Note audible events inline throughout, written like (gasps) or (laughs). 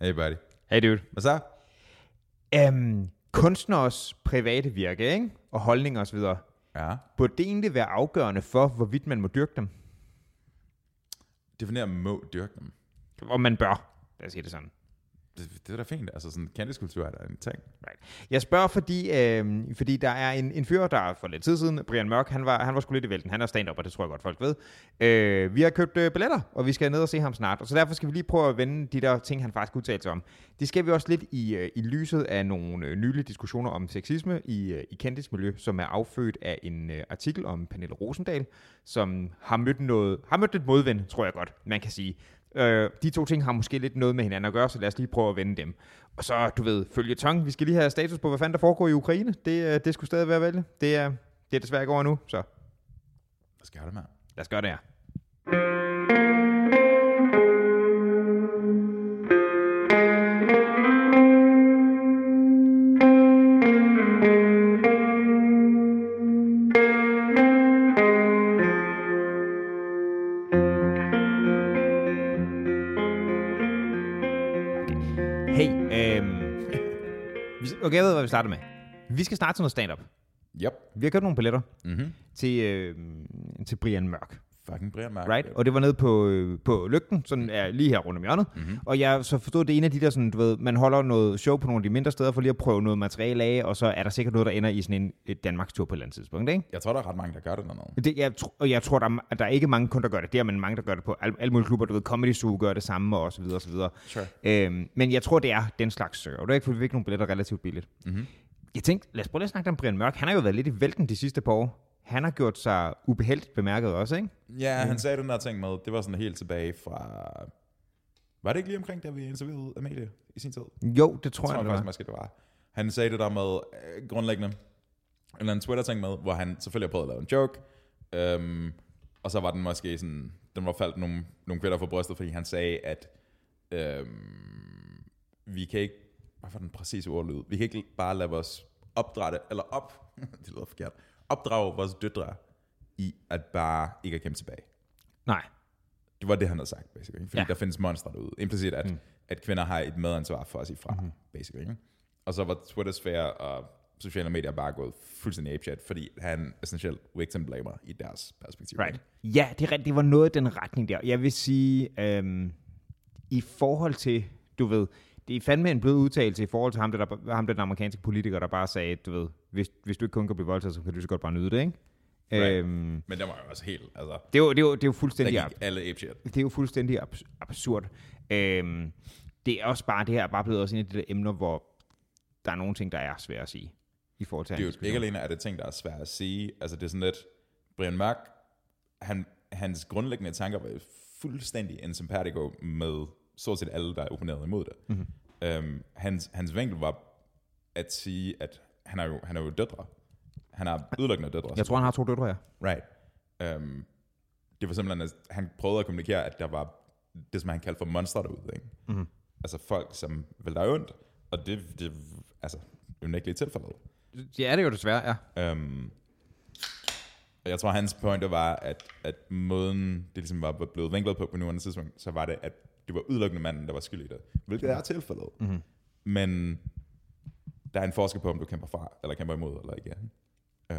Hey buddy. Hey dude. Hvad så? Um, kunstners private virke, ikke? og holdninger osv., Ja. burde det egentlig være afgørende for, hvorvidt man må dyrke dem? Definér må dyrke dem. Og man bør, lad os sige det sådan. Det, det er da fint. Altså sådan kendiskultur er der en ting. Right. Jeg spørger, fordi, øh, fordi der er en, en fyr, der for lidt tid siden, Brian Mørk, han var, han var sgu lidt i vælten. Han er stand-up, og det tror jeg godt, folk ved. Øh, vi har købt øh, billetter, og vi skal ned og se ham snart. Og så derfor skal vi lige prøve at vende de der ting, han faktisk udtalte sig om. Det skal vi også lidt i, øh, i lyset af nogle øh, nylige diskussioner om sexisme i, øh, i kendtismiljø, som er affødt af en øh, artikel om Pernille Rosendal, som har mødt, noget, har mødt et modvind, tror jeg godt, man kan sige. Øh, de to ting har måske lidt noget med hinanden at gøre, så lad os lige prøve at vende dem. Og så, du ved, følge tong. Vi skal lige have status på, hvad fanden der foregår i Ukraine. Det, øh, det skulle stadig være vælge. Det er, det er desværre ikke over nu, så Hvad skal det med? lad os gøre det her. Okay, jeg ved, hvad vi starter med. Vi skal starte til noget stand-up. Yep. Vi har købt nogle billetter Mm-hmm. til, øh, til Brian Mørk. Fucking Brian. Right? Og det var nede på, øh, på lygten, sådan er lige her rundt om hjørnet. Mhm. Og jeg så forstod, det er en af de der, sådan, du ved, man holder noget show på nogle af de mindre steder, for lige at prøve noget materiale af, og så er der sikkert noget, der ender i sådan en et Danmarks tur på et eller andet tidspunkt, ikke? Jeg tror, der er ret mange, der gør det dernede. Det, jeg, tr- og jeg tror, der er, der er ikke mange kun, der gør det. Det er men mange, der gør det på al- alle mulige klubber. Du ved, Comedy Zoo gør det samme, og så videre, og så videre. Sure. Øhm, men jeg tror, det er den slags server. Det er ikke, fordi vi fik nogle billetter relativt billigt. Mm-hmm. Jeg tænkte, lad os prøve at snakke om Brian Mørk. Han har jo været lidt i vælten de sidste par år. Han har gjort sig ubeheldigt bemærket også, ikke? Ja, han sagde den der ting med, det var sådan helt tilbage fra... Var det ikke lige omkring, da vi interviewede Amalie i sin tid? Jo, det tror tror jeg, jeg det faktisk var. måske, det var. Han sagde det der med øh, grundlæggende, en eller anden Twitter-ting med, hvor han selvfølgelig har prøvet at lave en joke, øhm, og så var den måske sådan, den var faldt nogle, nogle kvinder for brystet, fordi han sagde, at øhm, vi kan ikke, hvad var den præcise ordlyd, vi kan ikke bare lade vores opdrætte, eller op, (laughs) det lyder forkert, opdrage vores døtre i at bare ikke at kæmpe tilbage. Nej. Det var det, han havde sagt, basically. Fordi Ja. der findes monstre derude. Implicit, at, Mm. mm. at kvinder har et medansvar for at sige fra, mm-hmm. basically. Ikke? Og så var Twitter-sfære og sociale medier bare gået fuldstændig apeshit, fordi han essentielt victim blamer i deres perspektiv. Right. Ja, det. Det var noget af den retning der. Jeg vil sige, øhm, i forhold til, du ved, det er fandme en blød udtalelse i forhold til ham, der, der, ham der den amerikanske politiker, der bare sagde, du ved, hvis, hvis du ikke kun kan blive voldtaget, så kan du så godt bare nyde det, ikke? Right. Øhm, Men det var jo også helt, altså, det, er jo, det, er jo, det er jo der fuldstændig, gik alle apeshit. det er jo fuldstændig abs- absurd. Øhm, det er også bare, det her er bare blevet også en af de der emner, hvor der er nogle ting, der er svære at sige i forhold til Det er jo ikke alene er det ting, der er svært at sige. Altså det er sådan lidt, Brian Mørk, han, hans grundlæggende tanker var fuldstændig en simpatico med stort set alle, der opponerede imod det. Mhm. Um, hans, hans vinkel var at sige, at han er jo, han er jo døtre. Han har udelukkende døtre. Jeg tror, han har to døtre, ja. Right. Um, det var simpelthen, at han prøvede at kommunikere, at der var det, som han kaldte for monster derude. Ikke? Mhm. Altså folk, som vil dig ondt, og det, det altså, unægteligt tilfældet. Ja, det er jo desværre, ja. Um, og jeg tror, hans pointe var, at, at måden, det ligesom var blevet vinklet på på nuværende tidspunkt, så var det, at det var udelukkende manden, der var skyld i det. Hvilket er tilfældet. Mhm. Men der er en forskel på, om du kæmper fra, eller kæmper imod, eller ikke.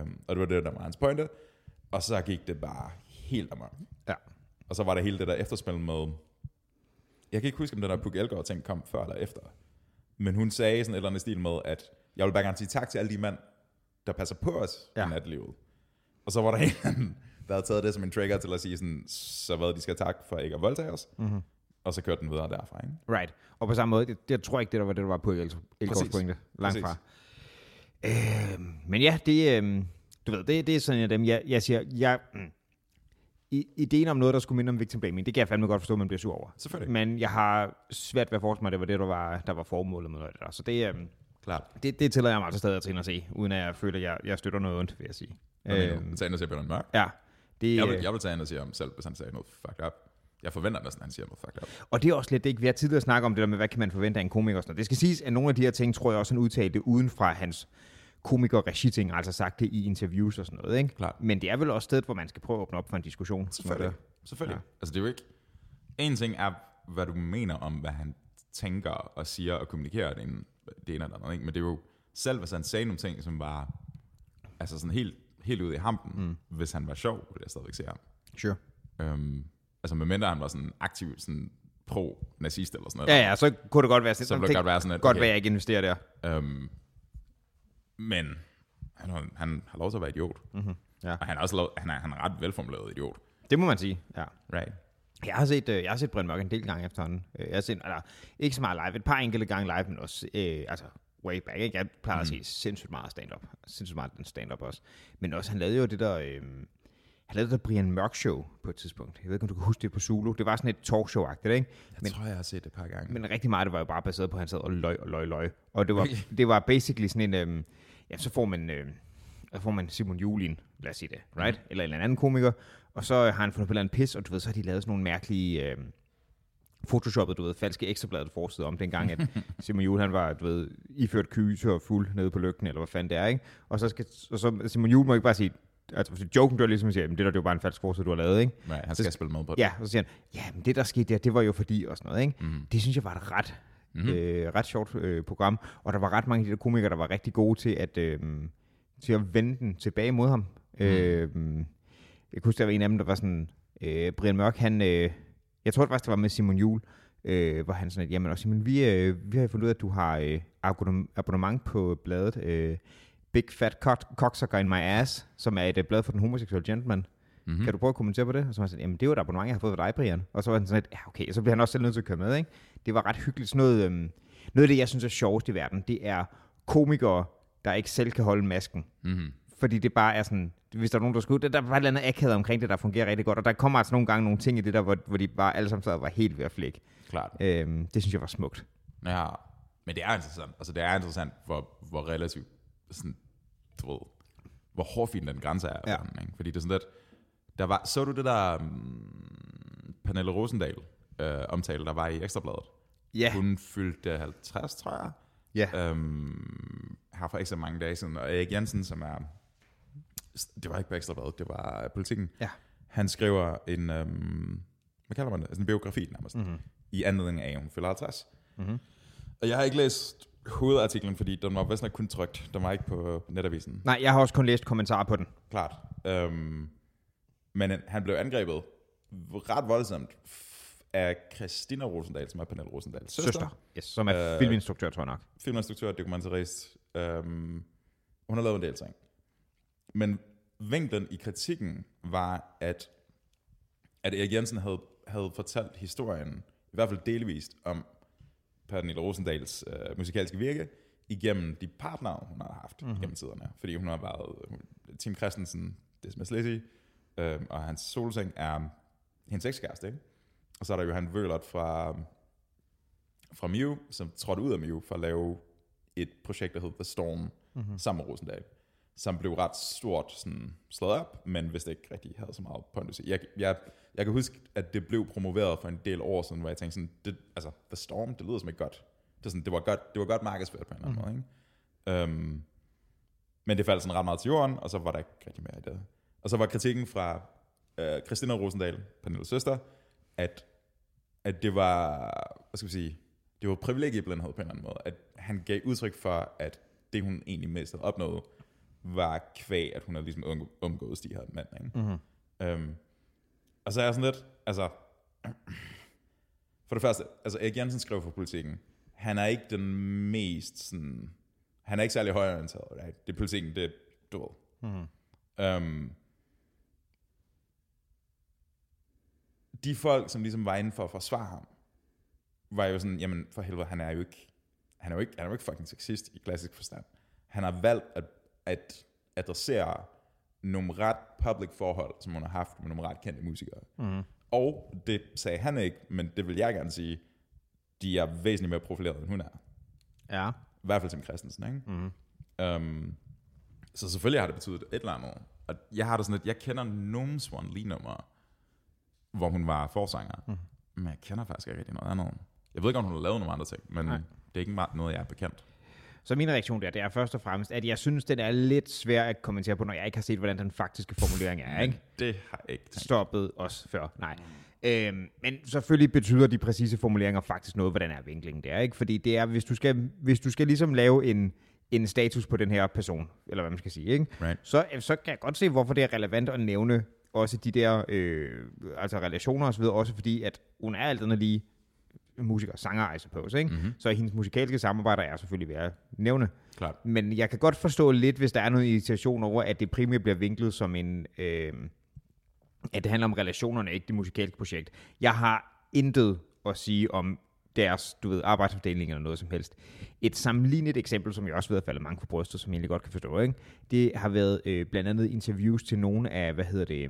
Um, og det var det, der var hans pointe. Og så gik det bare helt amok. Ja. Og så var der hele det der efterspil med, jeg kan ikke huske, om den der Puk Elgård ting kom før eller efter. Men hun sagde sådan et eller andet stil med, at jeg vil bare gerne sige tak til alle de mænd, der passer på os Ja. i natlivet. Og så var der (laughs) en, der havde taget det som en trigger til at sige sådan, så hvad, de skal have tak for ikke at voldtage os. Mhm. Og så kørte den videre derfra, ikke? Right. Og på samme måde, det, det tror jeg ikke, det der var det, der var på Elgårds pointe. Langt Præcis. fra. Øhm, men ja, det, øhm, du ved, det, det er sådan en af dem, jeg, jeg siger, jeg, mm, i, ideen om noget, der skulle minde om victim blaming, det kan jeg fandme godt forstå, at man bliver sur over. Selvfølgelig. Men jeg har svært ved at forestille mig, at det var det, der var, der var formålet med noget af det der. Så det, øhm, Klart. det, det tillader jeg mig altså stadig at træne at se, uden at jeg føler, at jeg, jeg støtter noget ondt, vil jeg sige. Mener du? Tage ind og sige Bjørn Mørk? ja, det, Jeg vil, øh, jeg vil tage ind og sige ham selv, hvis han sagde noget fucked up. Jeg forventer næsten, at han siger noget fucked up. Og det er også lidt det, ikke? vi har tidligere snakket om det der med, hvad kan man forvente af en komiker og sådan noget. Det skal siges, at nogle af de her ting, tror jeg også, han udtalte uden fra hans komiker ting altså sagt det i interviews og sådan noget. Ikke? Klart. Men det er vel også stedet, hvor man skal prøve at åbne op for en diskussion. Selvfølgelig. Selvfølgelig. Ja. Altså det er jo ikke... En ting er, hvad du mener om, hvad han tænker og siger og kommunikerer det ene, det ene eller andet. Ikke? Men det er jo, selv hvis han sagde nogle ting, som var altså sådan helt, helt ude i hampen, mm. hvis han var sjov, ville jeg stadigvæk se ham. Sure. Øhm, altså medmindre han var sådan aktiv sådan pro-nazist eller sådan noget. Ja, ja, så kunne det godt være sådan, Så "Nå, ville det godt være sådan, at, godt okay. være, at jeg ikke investerer der. Øhm, men han, har- han har lov til at være idiot. Mm-hmm. Ja. Og han er også lov, han er, han er ret velformuleret idiot. Det må man sige, ja. Right. Jeg har set, øh, jeg har set Brian Mørk en del gange efterhånden. Øh, Jeg har set, altså, ikke så meget live, et par enkelte gange live, men også, øh, altså, way back, ikke? Jeg plejer at se sindssygt meget stand-up. Sindssygt meget stand-up også. Men også, han lavede jo det der, øh, han lavede der Brian Mørk show på et tidspunkt. Jeg ved ikke, om du kan huske det på Zulu. Det var sådan et talkshow-agtigt, ikke? Jeg Men- tror, jeg har set det et par gange. Men rigtig meget, det var jo bare baseret på, at han sad og løg og løg løg. Og det var, det var basically sådan en, øhm, ja, så får man, øh, så får man Simon Julin, lad os sige det, right? Eller en eller anden komiker, og så har han fundet på et eller pis, og du ved, så har de lavet sådan nogle mærkelige, øh, photoshoppet, du ved, falske ekstrabladet forside om dengang, at (laughs) Simon Juhl, han var, du ved, iført kyse og fuld nede på lygten, eller hvad fanden det er, ikke? Og så skal, og så Simon Juhl må ikke bare sige, altså joken dør ligesom at sige, "Jamen, det der, det var bare en falsk forside, du har lavet, ikke? Nej, han skal spille med på det. Ja, og så siger han, ja, men det der skete der, det var jo fordi, og sådan noget, ikke? Mm. Det synes jeg var et ret, mm-hmm. øh, ret sjovt øh, program, og der var ret mange af de der komikere, der var rigtig gode til at, øh, til at vende den tilbage mod ham. Mm. Øh, jeg kunne huske, der var en af dem, der var sådan, øh, Brian Mørk, han, øh, jeg tror det faktisk, det var med Simon Jul, øh, hvor han sådan, at, jamen, og Simon, vi, øh, vi har fundet ud af, at du har øh, abonnem- abonnement på bladet øh, Big Fat Cock- Cocksucker in My Ass, som er et øh, blad for den homoseksuelle gentleman. Mm-hmm. Kan du prøve at kommentere på det? Og så var han sådan, jamen det er jo et abonnement, jeg har fået fra dig, Brian. Og så var han sådan ja okay, så bliver han også selv nødt til at køre med, ikke? Det var ret hyggeligt. Sådan noget, øhm, noget af det, jeg synes er sjovest i verden, det er komikere, der ikke selv kan holde masken. Mm-hmm. Fordi det bare er sådan, hvis der er nogen, der skulle, der, der var et eller andet akavet omkring det, der fungerer rigtig godt. Og der kommer altså nogle gange nogle ting i det der, hvor, hvor de bare alle sammen sad og var helt ved at flække. Klart. Øhm, det synes jeg var smukt. Ja, men det er interessant. Altså, det er interessant, hvor, hvor relativt, sådan, du ved, hvor hårfin den grænse er. Ja. Den, ikke? Fordi det er sådan lidt, der var, så du det der um, Pernille Rosendal øh, omtale, der var i Ekstrabladet? Ja, Hun fyldte 50, tror jeg. ja. Øhm, her for ikke så mange dage siden. Og Erik Jensen, som er... Det var ikke på Ekstrabladet, det var politikken. Ja. Han skriver en... Øhm, hvad kalder man det? Altså en biografi nærmest. Mm-hmm. I anledning af, at hun fylder 50. Mm-hmm. Og jeg har ikke læst hovedartiklen, fordi den var vist nok kun trygt. Den var ikke på netavisen. Nej, jeg har også kun læst kommentarer på den. Klart. Øhm, men han blev angrebet ret voldsomt af Christina Rosendal, som er Pernille Rosendals søster. Søster. Yes, som er øh, filminstruktør, tror jeg nok. filminstruktør, dokumentarist. Øhm, hun har lavet en del ting. Men vinklen i kritikken var, at, at Erik Jensen havde, havde fortalt historien, i hvert fald delvist, om Pernille Rosendals øh, musikalske virke, igennem de partnere, hun har haft Mhm. mm-hmm. gennem tiderne. Fordi hun har været Tim Christensen, Desmas Lizzy, øh, og hans solseng er hendes ekskæreste, ikke? Og så er der Johan Vølert fra, fra Mew, som trådte ud af Mew for at lave et projekt, der hed The Storm, mm-hmm. sammen med Rosendal, som blev ret stort sådan, slået op, men vist ikke rigtig havde så meget pondus. Jeg, jeg, jeg kan huske, at det blev promoveret for en del år siden, hvor jeg tænkte sådan, det, altså, The Storm, det lyder som ikke godt. Det, er sådan, det, var godt, det var godt markedsført på en eller anden mm. måde. Ikke? Um, men det faldt sådan ret meget til jorden, og så var der ikke rigtig mere i det. Og så var kritikken fra øh, Christina Rosendal, Pernilles søster, at, at det var, hvad skal vi sige, det var privilegieblindhed på en eller anden måde, at han gav udtryk for, at det hun egentlig mest havde opnået, var kvæg, at hun havde ligesom um- omgået de her mænd. Ikke? Mm-hmm. Um, og så er jeg sådan lidt, altså, for det første, altså Erik Jensen skrev for politikken, han er ikke den mest sådan, han er ikke særlig højorienteret, right? Det er politikken, det er, du ved. Mm-hmm. Um, de folk, som ligesom var inde for at forsvare ham, var jo sådan, jamen for helvede, han er jo ikke, han er jo ikke, han er jo ikke fucking sexist i klassisk forstand. Han har valgt at, at adressere nogle ret public forhold, som hun har haft med nogle ret kendte musikere. Mm-hmm. Og det sagde han ikke, men det vil jeg gerne sige, de er væsentligt mere profileret, end hun er. Ja. I hvert fald Tim Christensen, ikke? Mm-hmm. Um, så selvfølgelig har det betydet et eller andet. Og jeg har det sådan, at jeg kender nogle Swan Lee numre, hvor hun var forsanger. Mhm. Men jeg kender faktisk ikke rigtig noget andet. Jeg ved ikke, om hun har lavet nogle andre ting, men. Nej. det er ikke meget noget, jeg er bekendt. Så min reaktion der, det er først og fremmest, at jeg synes, den er lidt svær at kommentere på, når jeg ikke har set, hvordan den faktiske formulering er, ikke? Det har ikke. Stoppet os før. Nej. Øhm, men selvfølgelig betyder de præcise formuleringer faktisk noget, hvordan er vinklingen der, ikke? Fordi det er, hvis du skal, hvis du skal ligesom lave en, en status på den her person, eller hvad man skal sige, ikke? Right. Så, så kan jeg godt se, hvorfor det er relevant at nævne også de der øh, altså relationer osv., også fordi, at hun er alt andet lige musiker, sanger, I suppose, ikke? Mm-hmm. Så hendes musikalske samarbejder er selvfølgelig værd at nævne. Klart. Men jeg kan godt forstå lidt, hvis der er noget irritation over, at det primært bliver vinklet som en... Øh, at det handler om relationerne, ikke det musikalske projekt. Jeg har intet at sige om deres, du ved, arbejdsfordeling eller noget som helst. Et sammenlignet eksempel, som jeg også ved at falde mange for brystet, som jeg egentlig godt kan forstå, ikke? det har været øh, blandt andet interviews til nogle af, hvad hedder det,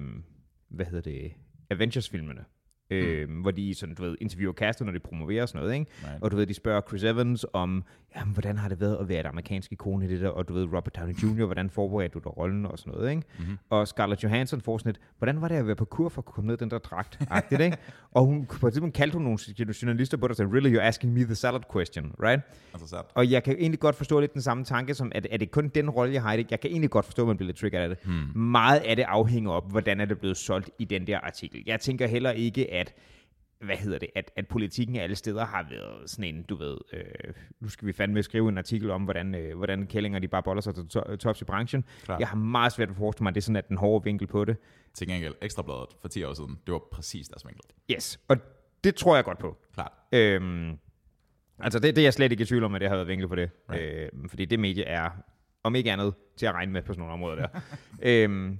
hvad hedder det, Avengers-filmene. Øh, hvor de sådan, du ved, interviewer castet, når de promoverer og sådan noget, ikke? Right. Og du ved, de spørger Chris Evans om, jamen, hvordan har det været at være et amerikansk ikon i det der, og du ved, Robert Downey Jr., hvordan forbereder du dig rollen og sådan noget, ikke? Mm-hmm. Og Scarlett Johansson får sådan et, hvordan var det at være på kur for at komme ned den der dragt, agtigt, ikke? Og hun, på et tidspunkt kaldte hun nogle journalister på det, og sagde, really, you're asking me the salad question, right? Interessant. Og jeg kan egentlig godt forstå lidt den samme tanke, som at er det kun den rolle, jeg har i det? Jeg kan egentlig godt forstå, at man bliver lidt triggeret af det. Hmm. Meget af det afhænger op, hvordan er det blevet solgt i den der artikel. Jeg tænker heller ikke, at hvad hedder det, at, at politikken alle steder har været sådan en, du ved, øh, nu skal vi fandme skrive en artikel om, hvordan, øh, hvordan kællinger de bare boller sig til to- tops i branchen. Klar. Jeg har meget svært ved at forestille mig, at det er sådan, at den hårde vinkel på det. Til gengæld, Ekstrabladet for 10 år siden, det var præcis deres vinkel. Yes, og det tror jeg godt på. Klart. Øhm, altså, det, det er jeg slet ikke i tvivl om, at det har været vinkel på det. Right. Øhm, fordi det medie er, om ikke andet, til at regne med på sådan nogle områder der. (laughs) øhm,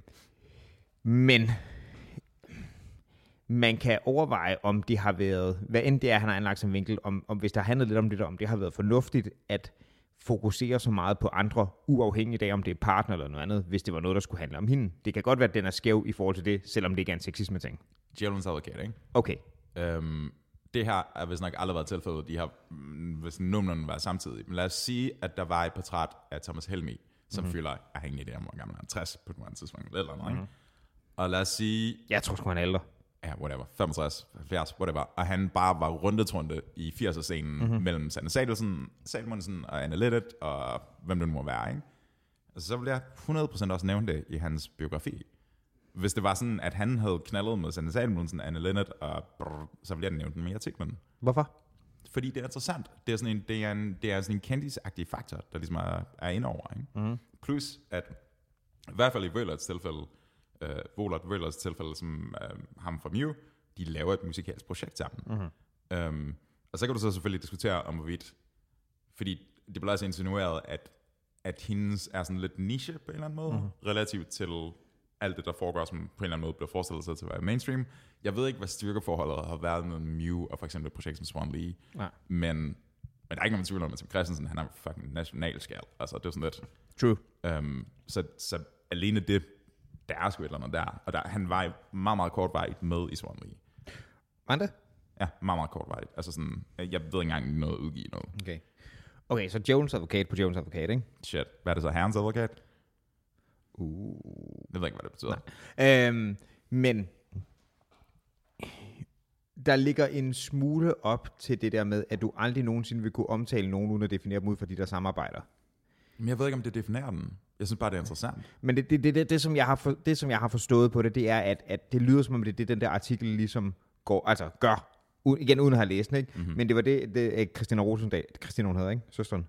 men man kan overveje, om det har været, hvad end det er, han har anlagt som vinkel, om, om hvis der har handlet lidt om det der, om det har været fornuftigt at fokusere så meget på andre, uafhængigt af, om det er partner eller noget andet, hvis det var noget, der skulle handle om hende. Det kan godt være, at den er skæv i forhold til det, selvom det ikke er en sexisme-ting. Djævelens advokat, ikke? Okay. Øhm, det her er vist nok aldrig været tilfældet. De har, mm, hvis numrene var samtidig. Men lad os sige, at der var et portræt af Thomas Helmi, som mm-hmm. fylder, jeg har ingen idé om, hvor gammel han er, 60 på et tidspunkt, eller noget, mm-hmm. ikke? Og lad os sige, Jeg tror sgu, han er ældre. Ja, whatever, 65, 70, whatever, og han bare var rundetrunde i 80'er-scenen mm-hmm. mellem Sanne Sadelsen, Salmonsen og Anne Lettet, og hvem det nu må være, ikke? Altså, så vil jeg 100% også nævne det i hans biografi. Hvis det var sådan, at han havde knaldet med Sanne Salmonsen, Anne Lettet, og brrr, så ville jeg nævne den mere i artiklen. Hvorfor? Fordi det er interessant. Det er sådan en, det er en, det er sådan en kendisagtig faktor, der ligesom er, er indover. Ikke? Mm. Plus, at i hvert fald i Vølerts tilfælde, øh, Volert Vølerts tilfælde, som øh, ham fra Mew, de laver et musikalsk projekt sammen. Mm-hmm. Øhm, og så kan du så selvfølgelig diskutere om hvorvidt, fordi det bliver også insinueret, at, at hendes er sådan lidt niche på en eller anden måde, mm-hmm. relativt til alt det, der foregår, som på en eller anden måde bliver forestillet sig til at være mainstream. Jeg ved ikke, hvad styrkeforholdet har været med Mew og for eksempel et projekt som Swan Lee, Nej. men, men der er ikke nogen tvivl om, at Tim Christensen, han er fucking nationalskal. Altså, det er sådan lidt... True. Øhm, så, så alene det, der er sgu et eller andet der. Og der, han var meget, meget kortvarigt med i Swan Lee. Andre? Ja, meget, meget kortvarigt. Altså sådan, jeg ved ikke engang, om de nåede at udgive noget. Okay. Okay, så Jones advokat på Jones advokat, ikke? Shit. Hvad er det så? Herrens advokat? Uh. Jeg ved ikke, hvad det betyder. Øhm, men der ligger en smule op til det der med, at du aldrig nogensinde vil kunne omtale nogen, uden at definere dem ud for de der samarbejder. Men jeg ved ikke, om det definerer den. Jeg synes bare, det er interessant. Men det, det, det, det, det, som jeg har for, det, som jeg har forstået på det, det er, at, at det lyder som om, det det, den der artikel ligesom går, altså gør, u, igen uden at have læst den, ikke? Mm-hmm. Men det var det, det øh, Christina Rosendal, Christina hun hedder, ikke? Søsteren.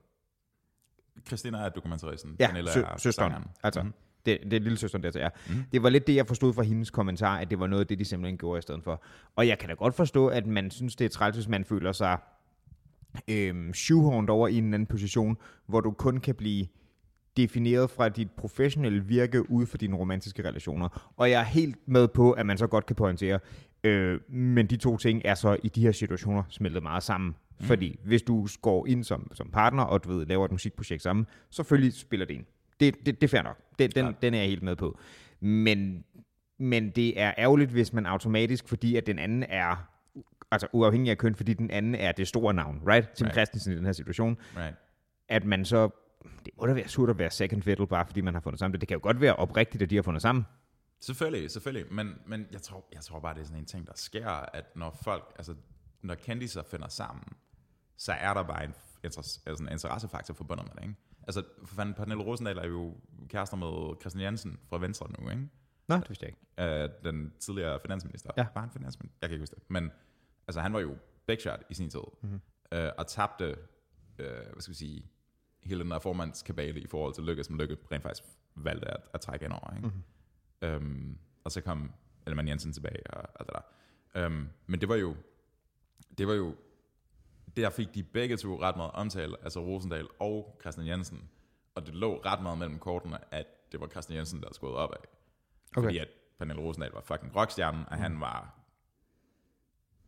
Christina er dokumentaristen. Ja, Pernille sø, er søsteren. sangeren. Altså, Mhm. det, det er lille søsteren, der til er. Mm. Det var lidt det, jeg forstod fra hendes kommentar, at det var noget af det, de simpelthen gjorde i stedet for. Og jeg kan da godt forstå, at man synes, det er træls, hvis man føler sig øhm, shoehorned over i en anden position, hvor du kun kan blive defineret fra dit professionelle virke ud for dine romantiske relationer. Og jeg er helt med på, at man så godt kan pointere, øh, men de to ting er så i de her situationer smeltet meget sammen. Mm. Fordi hvis du går ind som, som partner, og du ved, laver et musikprojekt sammen, selvfølgelig spiller det ind. Det, det, det er fair nok. Det, den, den er jeg helt med på. Men, men det er ærgerligt, hvis man automatisk, fordi at den anden er altså uafhængig af køn, fordi den anden er det store navn, right? Tim Right. Christensen i den her situation, Right. at man så, det må da være surt at være second fiddle, bare fordi man har fundet sammen. Det kan jo godt være oprigtigt, at de har fundet sammen. Selvfølgelig, selvfølgelig. Men, men jeg, tror, jeg tror bare, det er sådan en ting, der sker, at når folk, altså når kendiser finder sammen, så er der bare en, interesse, altså en interessefaktor forbundet med det, ikke? Altså, for fanden, Pernille Rosendal er jo kærester med Christian Jensen fra Venstre nu, ikke? Nå, det vidste jeg ikke. Øh, den tidligere finansminister. Ja. Var han finansminister? Jeg kan ikke huske det. Men altså, han var jo big shot i sin tid. Mhm. Mm-hmm. Øh, og tabte, øh, hvad skal vi sige, hele den der formandskabale i forhold til Lykke, som Lykke rent faktisk valgte at, at trække ind over. Ikke? Mm-hmm. Øhm, og så kom Ellemann Jensen tilbage og alt det der. Øhm, men det var jo, det var jo, der fik de begge to ret meget omtale, altså Rosendal og Christian Jensen. Og det lå ret meget mellem kortene, at det var Christian Jensen, der skulle op af. Okay. Fordi at Pernille Rosendal var fucking rockstjernen, og mm. han var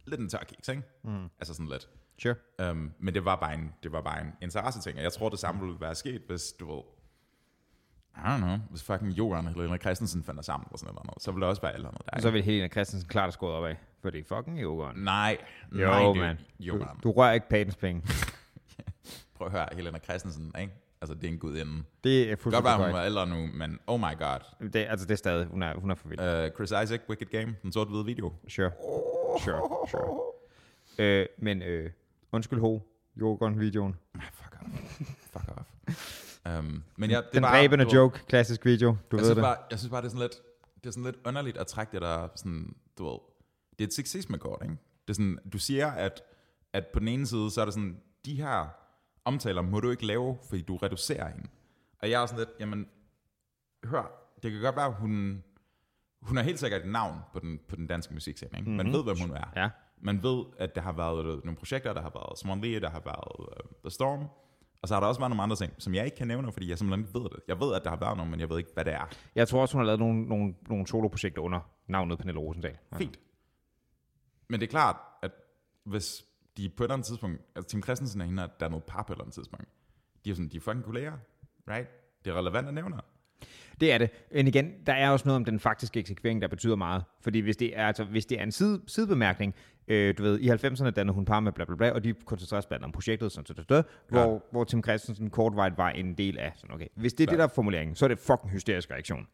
lidt en tørkiks, ikke? Mm. Altså sådan lidt. Sure. Um, men det var bare en, det var bare en interesse ting, og jeg tror, det samme ville være sket, hvis du ved, I don't know, hvis fucking Joran eller Helena Christensen fandt sammen, eller sådan noget, så ville der også være eller andet der. Så vil Helena Christensen klart have skåret op af. For det er fucking yoghurt. Nej, Jo, nej, det, mand. Du, du rører ikke patens penge. (laughs) (laughs) Prøv at høre, Helena Christensen, ikke? Altså, det er en gudinde. Det er Det kan godt fuldstændig være, hun var ældre nu, men oh my god. Det, altså, det er stadig, hun er, hun er for vild. Uh, Chris Isaac, Wicked Game, den sort-hvide video. Sure. Sure, sure. Øh, men øh, undskyld ho, yoghurt-videoen. Ah, Fuck off. Fuck off. Um, men ja, det Den dræbende joke, klassisk video. Du jeg ved det. bare, jeg synes bare, det er sådan lidt, det er sådan lidt underligt at trække det der, sådan, du ved, det er et sexisme-kort, ikke? Det er sådan, du siger, at, at på den ene side, så er det sådan, de her omtaler må du ikke lave, fordi du reducerer hende. Og jeg er sådan lidt, jamen, hør, det kan godt være, hun, hun er helt sikkert et navn på den, på den danske musikscene, ikke? Man ved, hvem hun er. Ja. Man ved, at der har været nogle projekter, der har været Swan Lee, der har været uh, The Storm, og så har der også været nogle andre ting, som jeg ikke kan nævne, fordi jeg simpelthen ikke ved det. Jeg ved, at der har været nogle, men jeg ved ikke, hvad det er. Jeg tror også, hun har lavet nogle, nogle, nogle soloprojekter under navnet Pernille Rosendal. Ja. Fint. Men det er klart, at hvis de på et eller andet tidspunkt, altså Tim Christensen og hende, der er noget par på et eller andet tidspunkt, de er sådan, de er fucking kolleger, right? Det er relevant at nævne. Det er det. Men igen, der er også noget om den faktiske eksekvering, der betyder meget. Fordi hvis det er, altså, hvis det er en side, sidebemærkning, øh, du ved, i 90'erne dannede hun par med bla bla bla, og de koncentrerer sig blandt om projektet, sådan, sådan, sådan, hvor, hvor Tim Christensen kortvejt var en del af. Sådan, okay. Hvis det er Klart. det, der er formuleringen, så er det fucking hysterisk reaktion.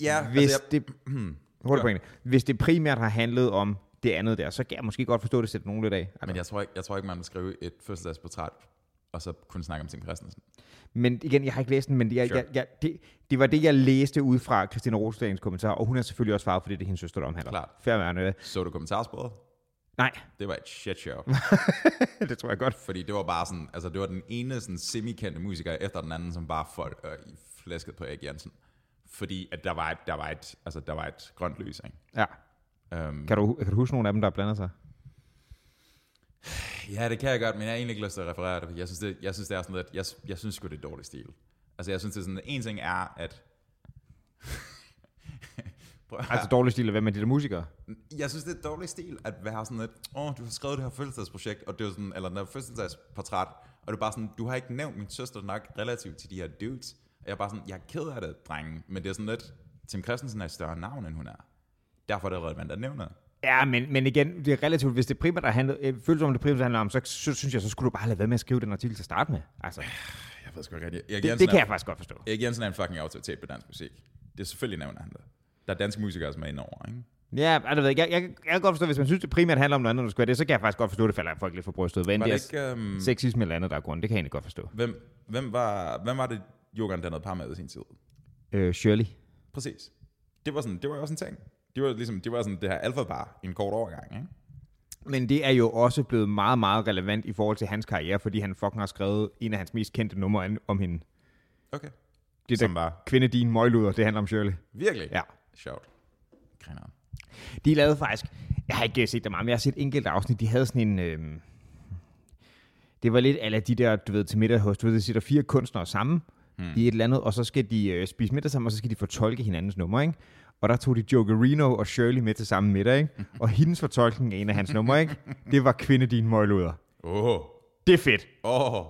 Ja, Hvis altså, jeg, det, (clears throat) hurtigt pointe. Hvis det primært har handlet om det andet der, så kan jeg måske godt forstå, at det sætter nogen lidt af. Altså. men jeg tror, ikke, jeg tror ikke, man vil skrive et fødselsdagsportræt, og så kun snakke om Tim Christensen. Men igen, jeg har ikke læst den, men jeg, Sure. jeg, jeg, det, det var det, jeg læste ud fra Christina Rosdagens kommentar, og hun er selvfølgelig også svaret, fordi det er hendes søster, der omhandler. Klart. Værende. Så du kommentarsporet? Nej, Det var et shit show. (laughs) det tror jeg godt. fordi det var bare sådan, altså det var den ene sådan semi-kendte musiker efter den anden, som bare folk øh, i flæsket på Erik Jensen. Fordi at der var et, der var et, altså der var et grønt lys, ikke? Ja. Um, Kan du, kan du huske nogle af dem, der har blandet sig? Ja, det kan jeg godt, men jeg har egentlig ikke lyst til at referere det, jeg synes, det, jeg synes, det er sådan lidt, jeg, jeg synes sgu, det er dårlig stil. Altså, jeg synes, det er sådan, en ting er, at... (laughs) At. Altså dårlig stil af hvem er de der musikere? jeg synes, det er dårlig stil at være sådan lidt, åh, oh, du har skrevet det her fødselsdagsprojekt, og det er sådan, eller den her fødselsdagsportræt, og det er bare sådan, du har ikke nævnt min søster nok relativt til de her dudes. Og jeg er bare sådan, jeg er ked af det, drenge, men det er sådan lidt, Tim Christensen er et større navn, end hun er. Derfor er det relevant at nævne. Ja, men, men igen, det er relativt, hvis det primært der handler, øh, føles som det primært handler om, så, synes jeg, så skulle du bare lade være med at skrive den artikel til at starte med. Altså, Jeg ved sgu ikke rigtigt. Erik det, Jensen det kan er- jeg faktisk godt forstå. Erik Jensen er en fucking autoritet på dansk musik. Det er selvfølgelig nævner han det. Der er danske musikere, som er inde over, ikke? Ja, altså, jeg, jeg, jeg, jeg kan godt forstå, hvis man synes, det primært handler om noget andet, der skulle det, så kan jeg faktisk godt forstå, at det falder folk lidt for brystet. Hvad det det ikke, um, sexisme eller andet, der er grund, det kan jeg egentlig godt forstå. hvem, hvem, var, hvem var det, Jogan dannede par med i sin tid? Øh, Shirley. Præcis. Det var, sådan, det var også en ting. Det var, ligesom, det var sådan det her alfa-par i en kort overgang, ikke? Men det er jo også blevet meget, meget relevant i forhold til hans karriere, fordi han fucking har skrevet en af hans mest kendte numre om hende. Okay. Det Som der var kvinde din møgluder, det handler om Shirley. virkelig Ja. sjovt. Grineren. De lavede faktisk, jeg har ikke set det meget, men jeg har set enkelt afsnit, de havde sådan en, øh, det var lidt af de der, du ved, til middag hos, du ved, de sætter fire kunstnere sammen hmm. i et eller andet, og så skal de øh, spise middag sammen, og så skal de fortolke hinandens numre, ikke? Og der tog de Jokerino og Shirley med til samme middag, ikke? Og hendes fortolkning af en af hans numre, ikke? Det var kvinde din møgluder. Åh. Oh. Det er fedt. Åh. Oh.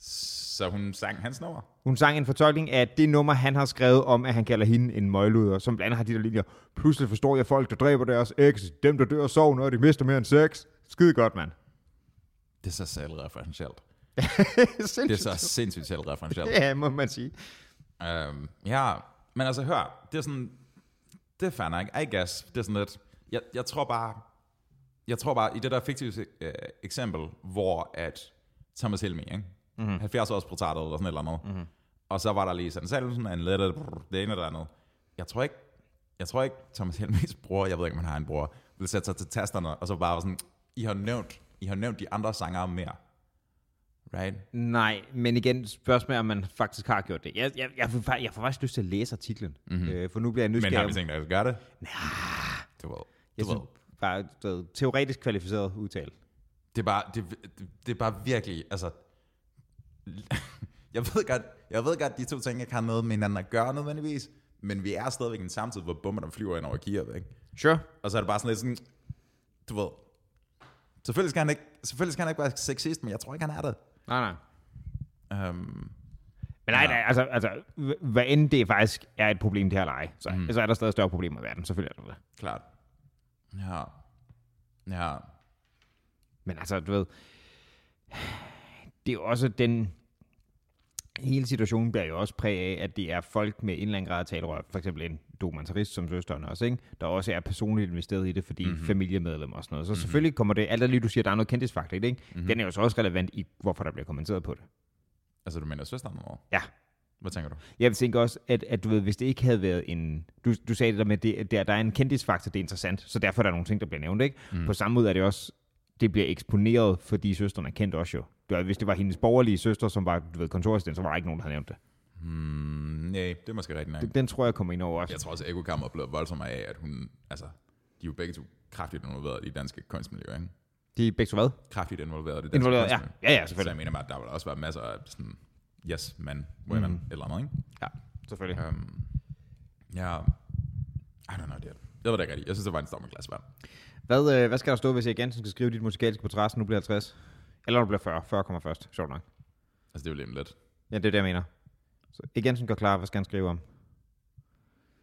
Så hun sang hans nummer? Hun sang en fortolkning af det nummer, han har skrevet om, at han kalder hende en møgluder, som blandt andet har de der linjer. Pludselig forstår jeg folk, der dræber deres eks, dem der dør og sover, når de mister mere end sex. Skide godt, mand. Det er så selvreferentielt. (laughs) Sindssygt. Det er så sindssygt selvreferentielt. Ja, må man sige. Um, ja, men altså hør, det er sådan, det er fair nok, I guess. Det er sådan lidt, jeg, jeg tror bare, jeg tror bare, i det der fiktive øh, eksempel, hvor at Thomas Helmi, ikke? Mm-hmm. 70 års portrættet eller sådan et eller andet, mm-hmm. og så var der lige sådan Salvesen, en lidt det ene eller andet. jeg tror ikke, jeg tror ikke, Thomas Helmes bror, jeg ved ikke, om han har en bror, vil sætte sig til tasterne, og så bare sådan, I har nævnt, I har nævnt de andre sangere mere. Right? Nej, men igen, spørgsmålet er, om man faktisk har gjort det. Jeg, jeg, jeg, får, jeg får faktisk lyst til at læse artiklen, mm-hmm. øh, for nu bliver jeg Mhm. Men nysgerrig. har vi tænkt os at gøre det? Du ved, jeg du ved. synes bare, ved, teoretisk kvalificeret udtale. Det er bare, det, det, det er bare virkelig, altså... Jeg ved, godt, jeg ved godt, de to ting ikke har noget med hinanden at gøre nødvendigvis, men vi er stadigvæk i en samtid, hvor bomberne flyver ind over Kiev, ikke? Sure. Og så er det bare sådan lidt sådan, du ved, selvfølgelig skal han ikke, selvfølgelig skal han ikke være sexist, men jeg tror ikke, han er det. Nej, nej. Um, Men nej, nej altså, altså, hvad end det faktisk er et problem, det her leje, så, mm. så er der stadig større problemer i verden. Selvfølgelig er der det. klart. Ja. Ja. Men altså, du ved, det er jo også den, hele situationen bliver jo også præget af, at det er folk med en eller anden grad af talerør, for eksempel en dokumentarist som søsteren også, ikke? der også er personligt investeret i det, fordi mm-hmm. familiemedlemmer og sådan noget. Så mm-hmm. selvfølgelig kommer det, alt er lige du siger, der er noget kendtisfaktor i det, ikke? Mm-hmm. den er jo så også relevant i, hvorfor der bliver kommenteret på det. Altså, du mener søsteren noget? Ja. Hvad tænker du? Jeg tænker også, at, at du ved, hvis det ikke havde været en... Du, du sagde det der med, at det, der, der er en kendtisfaktor, det er interessant, så derfor er der nogle ting, der bliver nævnt, ikke? Mm. På samme måde er det også, det bliver eksponeret, fordi søsteren er kendt også jo. Det hvis det var hendes borgerlige søster, som var, du ved, kontorassistent, så var der ikke nogen, der havde nævnt det. Hmm, nej, det er måske rigtigt nok. Den, den tror jeg kommer ind over også. Jeg tror også, at Ekokammer er blevet voldsomt af, at hun, altså, de er jo begge to kraftigt involveret i det danske kunstmiljø, ikke? De er begge to hvad? Kraftigt involveret i det danske Involveret, ja. kunstmiljø. Ja, ja, Så selvfølgelig. jeg mener bare, at der vil også være masser af sådan, yes, men, women, mm. eller andet, ikke? Ja, selvfølgelig. Um, ja, I don't know, det Jeg ved det ikke rigtigt. Jeg synes, det var en stor glas vand. Hvad, øh, hvad skal der stå, hvis jeg igen skal skrive dit musikalske portræt, så nu bliver 50? Eller du bliver 40. 40 kommer først. Sjovt nok. Altså, det er jo lidt. Ja, det er det, jeg mener. Så Jensen går klar, hvad skal han skrive om?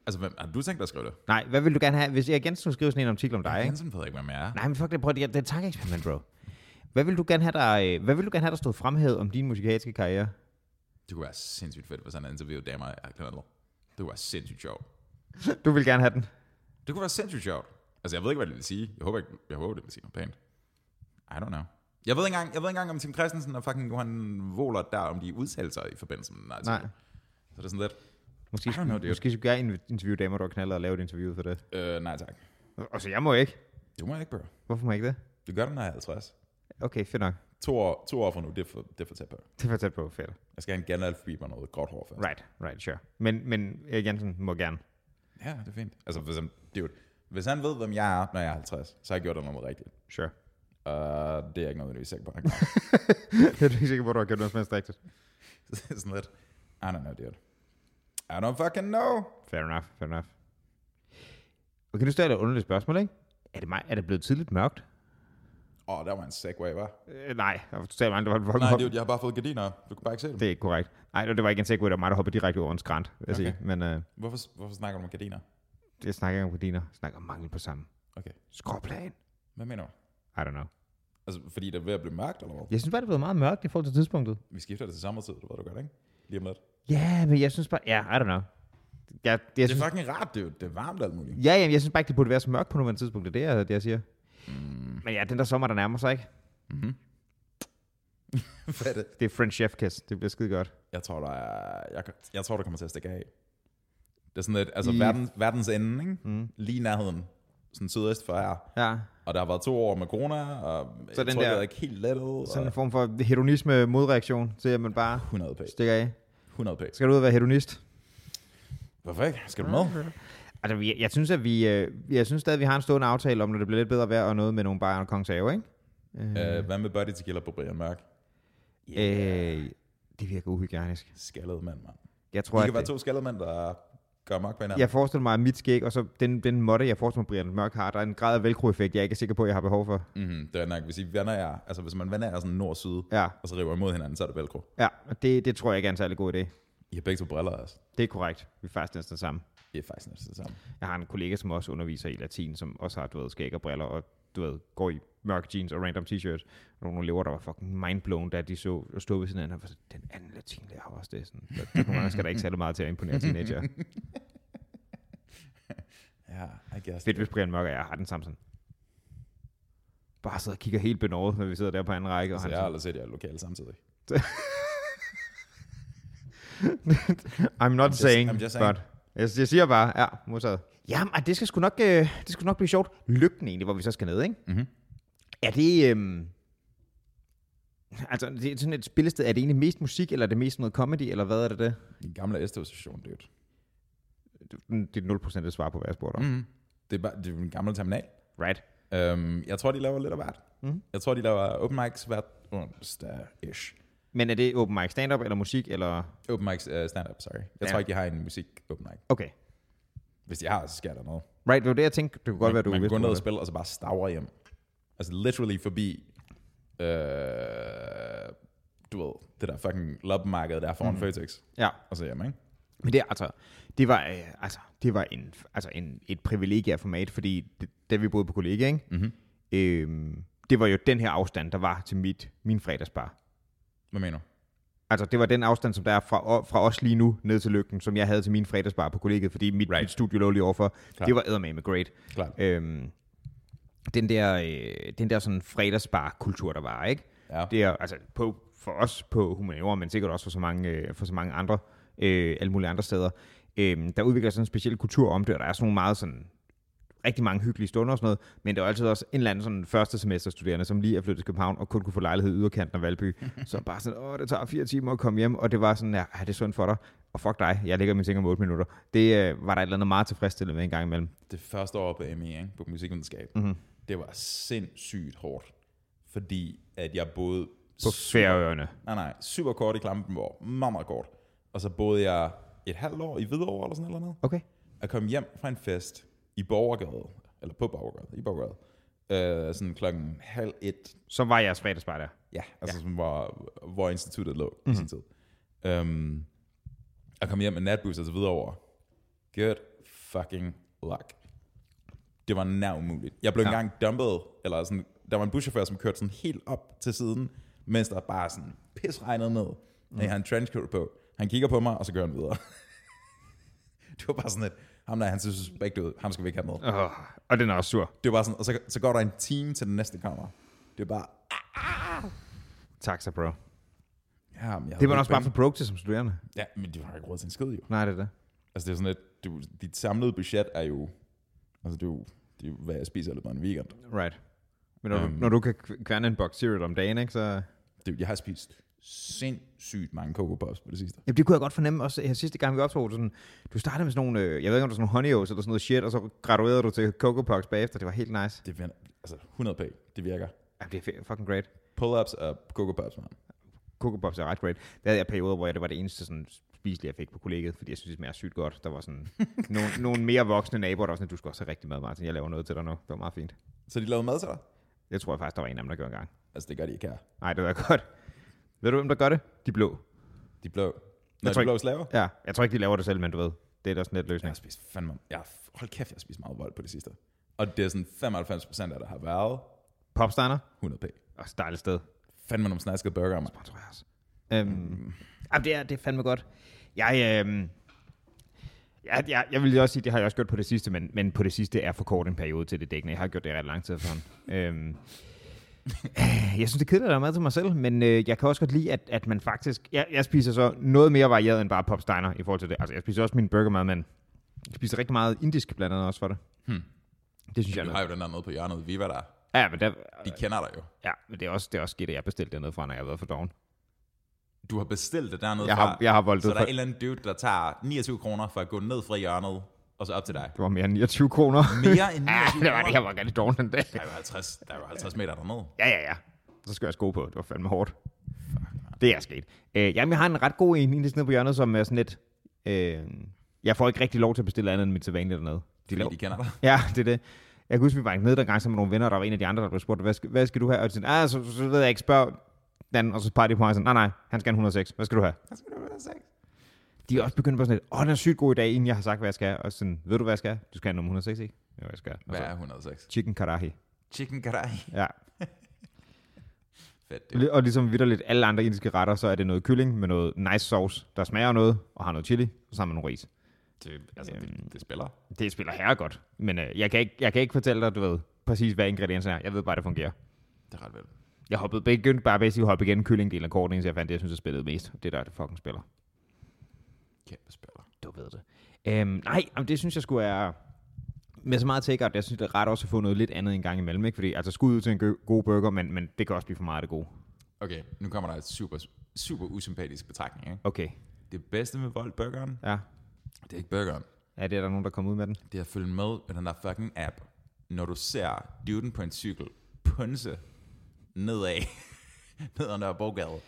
Altså, hvem, har du tænkt dig at skrive det? Nej, hvad vil du gerne have? Hvis jeg Jensen skulle skrive sådan en artikel om dig, ikke? Jensen ved ikke, hvem jeg er. Nej, men fuck det, prøv det, det er et tankeeksperiment, bro. Hvad vil du gerne have, der, øh, hvad vil du gerne have, der stod fremhævet om din musikalske karriere? Det kunne være sindssygt fedt, hvis han interviewede damer. Det kunne være sindssygt sjovt. Du vil gerne have den. Det kunne være sindssygt sjovt. Altså, jeg ved ikke, hvad det vil sige. Jeg håber, ikke, jeg håber det vil sige noget pænt. I don't know. Jeg ved ikke engang, jeg ved ikke engang om Tim Christensen og fucking Johan Wohler der, om de udtaler sig i forbindelse med den artikel. Nej. Så det er sådan lidt, Måske, I don't know, dude. måske skulle jeg interviewe damer, der knaller og lave et interview for det. øh, nej tak. Og så jeg må ikke. Det må ikke, bro. Hvorfor må jeg ikke det? Du gør det, når jeg er 50. Okay, fedt nok. To år, to år fra nu, det er for, det er for tæt på. Det var tæt på, fedt. Jeg skal have en Gandalf Bieber og noget gråt hår først. Right, right, sure. Men, men Erik Jensen må gerne. Ja, det er fint. Altså, hvis han, dude, hvis han ved, hvem jeg er, når jeg er 50, så har jeg gjort noget rigtigt. Sure. Uh, det er jeg ikke er sikker på. (laughs) jeg er ikke sikker på, at du har gjort noget som helst rigtigt. (laughs) det er sådan lidt, I don't know, dude. I don't fucking know. Fair enough, fair enough. Okay, nu stiller jeg et underligt spørgsmål, ikke? Er det, mig, er det blevet tidligt mørkt? Åh, oh, der var en segway, hva'? Øh, nej, der var totalt mange, der var fucking Nej, dude, jeg har bare fået gardiner. Du kan bare ikke se dem. Det er ikke korrekt. Nej, det var ikke en segway, det var mig, der hoppede direkte over en skrant, jeg Okay. sige. Men øh, Hvorfor, hvorfor snakker du om gardiner? jeg snakker ikke om gardiner. Jeg snakker om mangel på sammen. Okay. Skråplan. Hvad mener du? I don't know. Altså, fordi det er ved at blive mørkt, eller hvad? Jeg synes bare, det er blevet meget mørkt i forhold til tidspunktet. Vi skifter det til sommertid, du ved du godt, ikke? Lige om lidt. Ja, men jeg synes bare... Ja, I don't know. Jeg, jeg Det er synes, fucking rart, dude. Det er varmt alt muligt. ja, jamen, jeg synes bare ikke, det burde være så mørkt på nuværende tidspunkt. Det er det, jeg, det, jeg siger. Mm. Men ja, den der sommer, der nærmer sig, ikke? Mhm. (laughs) Hvad er det? Det er French Chef Kiss. Det bliver skide godt. Jeg tror, der er, jeg, jeg tror, der kommer til at stikke af. Det er sådan lidt, altså I- verdens, verdens ende, ikke? Mm. Lige nærheden. Sådan sydøst for her. Ja, Og der har været to år med corona, og Så den tror, der- det er ikke helt lettet. sådan en Og form for hedonisme modreaktion til, at man bare 100 p. stikker af. 100 p. Skal du ud og være hedonist? Hvorfor ikke? Skal du med? (laughs) Altså, vi- jeg synes, at vi, øh, jeg synes stadig, at vi har en stående aftale om, når det bliver lidt bedre vejr og noget med nogle bajer og kongens have, ikke? Øh, hvad med Buddy Tequila på Brian Mørk? Øh, det virker uhygienisk. Skaldet mand, mand. Jeg tror, kan at være det, to skaldede mænd, der gør på hinanden. jeg forestiller mig, at mit skæg, og så den, den måtte, jeg forestiller mig, Brian Mørk har, der er en grad af velcro-effekt, jeg ikke er sikker på, at jeg har behov for. Mm-hmm, det er nok, hvis I vender jer, altså hvis man vender jer sådan nord-syd, Ja, og så river imod hinanden, så er det velcro. ja og det, det tror jeg ikke er en særlig god idé. I har begge to briller også. Det er korrekt. Vi er faktisk næsten det samme. Det er faktisk næsten det samme. Jeg har en kollega, som også underviser i latin, som også har, du ved, skæg og briller, og du ved, går i mørke jeans og random t-shirts. Og nogle elever, der var fucking mindblown, da de så og stod ved siden af hinanden, og var sådan, den anden latin lærer også det. Sådan, der, nogle gange skal der ikke særlig meget til at imponere teenager. (laughs) Ja, I guess. Fedt, hvis Brian Mørk og jeg har den samme sådan. Bare sidder og kigger helt benådet, når vi sidder der på anden række. Og Altså, han jeg har aldrig set jer lokale samtidig. (laughs) I'm not just- saying, I'm just saying. but Jeg, jeg siger bare, ja, modtaget. Jamen, det skal sgu nok, øh, det skal nok blive sjovt. Lygten egentlig, hvor vi så skal ned, ikke? Mhm. Er det... Øhm, altså, det er sådan et spillested. Er det egentlig mest musik, eller er det mest noget comedy, eller hvad er det det? En gamle S-tog-station, dude. Det er 0% det svar på, hvad jeg spurgte om. Mm. Det er bare det er en gammel terminal. Right. Um, jeg tror, de laver lidt af hvert. Mhm. Jeg tror, de laver open mics hvert onsdag-ish. Men er det open mic stand-up, eller musik, eller... Open mics uh, stand-up, sorry. Jeg Ja. tror ikke, de har en musik open mic. Okay. Hvis de har, så sker der noget. Right, det var det, jeg tænkte. Det kunne godt man, være, du man går ned og det. spiller, og så bare stavrer hjem. Altså literally forbi, øh, du ved, det der fucking loppemarked der foran mm. Føtex. Ja, Og så hjem, ikke? men det, altså, det var, øh, altså, det var en, altså en, et privilegie format, fordi det, da vi boede på kollega, ikke? Mm-hmm. Øhm, det var jo den her afstand, der var til mit, min fredagsbar. Hvad mener du? Altså, det var den afstand, som der er fra, fra os lige nu ned til lygten, som jeg havde til min fredagsbar på kollegiet, fordi mit, Right. mit studie lå lige overfor. Klart. Det var eddermame great. Klart. Øhm, den der, øh, den der sådan fredagsbar-kultur, der var, ikke? Ja. Det er altså på, for os på humaniora, men sikkert også for så mange, øh, for så mange andre, øh, alle mulige andre steder. Øh, der udvikler sig sådan en speciel kultur om det, og der er sådan nogle meget sådan, rigtig mange hyggelige stunder og sådan noget, men der er altid også en eller anden sådan første semesterstuderende, som lige er flyttet til København og kun kunne få lejlighed i yderkanten af Valby. (laughs) så bare sådan, åh, det tager fire timer at komme hjem, og det var sådan, ja, det er synd for dig. Og fuck dig, jeg ligger min seng om 8 minutter. Det øh, var der et eller andet meget tilfredsstillende med en gang imellem. Det første år på MI, ikke? på musikvidenskab, Mhm. Det var sindssygt hårdt. Fordi at jeg boede På Færøerne. Nej, nej. Super kort i Klampenborg. Meget, meget kort. Og så boede jeg et halvt år i Hvidovre eller sådan noget. Okay. Jeg kom hjem fra en fest i Borgergade, eller på Borgergade, i Borgergade, øh, sådan klokken halv et. Så var jeres fredagsbar der. Ja, altså ja. Hvor, hvor instituttet lå mm-hmm. i sin tid. Um, jeg kom hjem med natbusser til Hvidovre. Good fucking luck. Det var nær umuligt. Jeg blev Ja. engang dumpet, eller sådan, der var en buschauffør, som kørte sådan helt op til siden, mens der bare sådan pisregnet ned. Mm. Jeg har en trenchcoat på. Han kigger på mig, og så kører han videre. (laughs) det var bare sådan et, ham der, han ser suspekt ud, ham skal vi ikke have med. Oh, og den er også sur. Det var bare sådan, og så, så går der en time til den næste kommer. Det er bare, Taxa, bro. ja, men jeg Det var også bare for broke til som studerende. Ja, men de har ikke råd til en skid jo. Nej, det er det. Altså det er sådan du, dit samlede budget er jo, altså det er jo, det er jo hvad jeg spiser løbet af en weekend. Right. Men når, um, Øhm. du, når du kan kv- kværne en box cereal om dagen, ikke, så... Det, jeg har spist sindssygt mange Coco Pops på det sidste. Jamen, det kunne jeg godt fornemme også her sidste gang, vi optog. Sådan, du startede med sådan nogle, øh, jeg ved ikke, om det er sådan nogle honey oats eller sådan noget shit, og så graduerede du til Coco Puffs bagefter. Det var helt nice. Det er altså 100 p. Det virker. Jamen, det er fucking great. Pull-ups og Coco Pops, man. Coco Puffs er ret great. Der havde jeg perioder, hvor jeg, det var det eneste sådan, spiselige, jeg fik på kollegiet, fordi jeg synes, det smager sygt godt. Der var sådan (laughs) nogle, nogle mere voksne naboer, der var sådan, du skal også have rigtig mad, Martin. Jeg laver noget til dig nu. Det var meget fint. Så de lavede mad til dig? Det tror jeg faktisk, der var en af dem, der gjorde engang. Altså det gør de ikke her. Nej, det var godt. Ved du, hvem der gør det? De blå. De blå. Når tror de blå slaver? Ja, jeg tror ikke, de laver det selv, men du ved, det er da sådan lidt Jeg løsning. har spist fandme, jeg hold kæft, jeg har spist meget vold på det sidste. Og det er sådan 95% af det har været Popsteiner. 100 p. Også et dejligt sted. Fandme nogle snaskede burger, man. jeg også. Øhm, mm. Jamen, det, er, det er fandme godt. Jeg, øhm, jeg, jeg, jeg vil jo også sige, det har jeg også gjort på det sidste, men, men på det sidste er for kort en periode til det dækkende. Jeg har gjort det ret lang tid efterhånden. øhm, jeg synes, det er at lave mad til mig selv, men øh, jeg kan også godt lide, at, at man faktisk... Jeg, jeg spiser så noget mere varieret end bare popsteiner i forhold til det. Altså, jeg spiser også min burgermad, men jeg spiser rigtig meget indisk blandt andet også for det. Hmm. Det synes jeg Du har jo den der nede på hjørnet, Viva der. Ja, men, der, De kender dig jo. ja, men det er også, det er også skidt, at jeg bestilte dernede fra, når jeg har været for doven. Du har bestilt det dernede Jeg fra. har, jeg har voldt Så der for, er en eller anden dude, der tager 29 kroner for at gå ned fra hjørnet, og så op til dig. det var mere end 29 kroner. Mere end 29 (laughs) Ja, det var det. Jeg var rigtig doven den dag. Der er jo 50, der er jo 50 meter dernede. Ja, ja, ja. Så skal jeg sko på. Det var fandme hårdt. Det er sket. Øh, jamen, jeg har en ret god en lige nede på hjørnet, som er sådan lidt... Øh, jeg får ikke rigtig lov til at bestille andet end mit sædvanlige dernede. De Fordi de kender dig. (laughs) ja, det er det. Jeg kan huske, vi var nede der gang sammen med nogle venner, og der var en af de andre, der blev spurgt, hvad skal, hvad skal du have? Og de sagde, ah, så, så ved jeg ikke, spørg den og så peger de på mig sådan, nej, nej, han skal have en 106. Hvad skal du have? Hvad skal du have sagt? De er også begyndt på sådan lidt, åh, den er sygt god i dag, inden jeg har sagt, hvad jeg skal. Og sådan, ved du, hvad jeg skal? Du skal have nummer 106, ikke? Ja, jeg skal. Hvad så, er 106? chicken karahi. Chicken karahi. Ja, (laughs) Fedt, det. Og ligesom vidderligt alle andre indiske retter, så er det noget kylling med noget nice sauce, der smager noget, og har noget chili, og sammen med nogle ris. Det, altså, Øhm. det, det spiller. Det spiller herre godt, men øh, jeg, kan ikke, jeg kan ikke fortælle dig, du ved, præcis hvad ingredienserne er. Jeg ved bare, det fungerer. Det er ret vel. Jeg hoppede begyndte bare basically at hoppe igen kyllingdelen af korten, så jeg fandt det, jeg synes, jeg spillede mest. Det der, det fucking spiller. Kæmpe spiller. Du ved det. Øhm, nej, det synes jeg skulle er med så meget take jeg synes, det er ret også at få noget lidt andet en gang imellem. Ikke? Fordi altså skud ud til en god burger, men, men det kan også blive for meget af det gode. Okay, nu kommer der et super, super usympatisk betragtning. Ikke? Okay, Det bedste med Volt-burgeren, ja. det er ikke burgeren. Ja, det er der nogen, der kommer ud med den. Det er at følge med med den der fucking app, når du ser duden på en cykel punse nedad, (laughs) ned ad Nørrebrogade.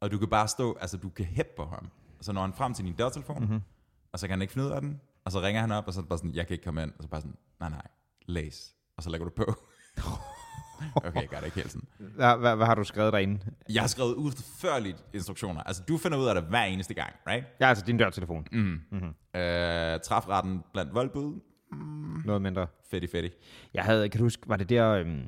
Og du kan bare stå, altså du kan hæppe på ham. Så når han frem til din dørtelefon, mm-hmm. og så kan han ikke finde ud af den, og så ringer han op, og så er det bare sådan, jeg kan ikke komme ind. Og så bare sådan, nej nej, læs. Og så lægger du på. (laughs) okay, jeg gør det ikke helt sådan. Hvad, hvad, hvad har du skrevet derinde? Jeg har skrevet udførligt instruktioner. Altså, du finder ud af det hver eneste gang, right? Ja, altså din dørtelefon. Mm. Mm-hmm. Øh, træfretten blandt voldbud, Noget mindre. fedt fedt. Jeg havde, kan du huske, var det der øhm,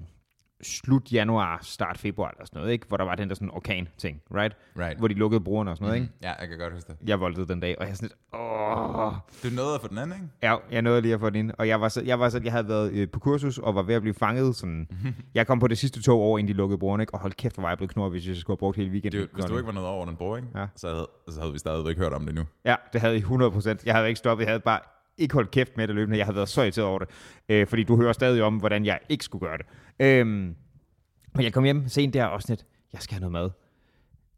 slut januar, start februar eller sådan noget, ikke? Hvor der var den der sådan orkan-ting, right? Right. Hvor de lukkede brugerne og sådan noget, mm. ikke? Ja, jeg kan godt huske det. Jeg voldede den dag, og jeg sådan lidt, åh. Du nåede at få den anden, ikke? Ja, jeg nåede lige at få den ind, og jeg var så, jeg, var så, jeg havde været øh, på kursus og var ved at blive fanget. Sådan. (laughs) jeg kom på det sidste to år, inden de lukkede brugerne, ikke? og hold kæft, hvor var jeg blevet knurret, hvis jeg skulle have brugt hele weekenden. Det, hvis du ikke var noget over den bor, ikke? Ja. Så, havde, så havde vi stadigvæk hørt om det nu. Ja, det havde I 100%. Jeg havde ikke stoppet, jeg havde bare ikke holdt kæft med det løbende. Jeg havde været så irriteret over det, øh, fordi du hører stadig om, hvordan jeg ikke skulle gøre det. Øhm, men jeg kom hjem sent der og sådan lidt, jeg skal have noget mad.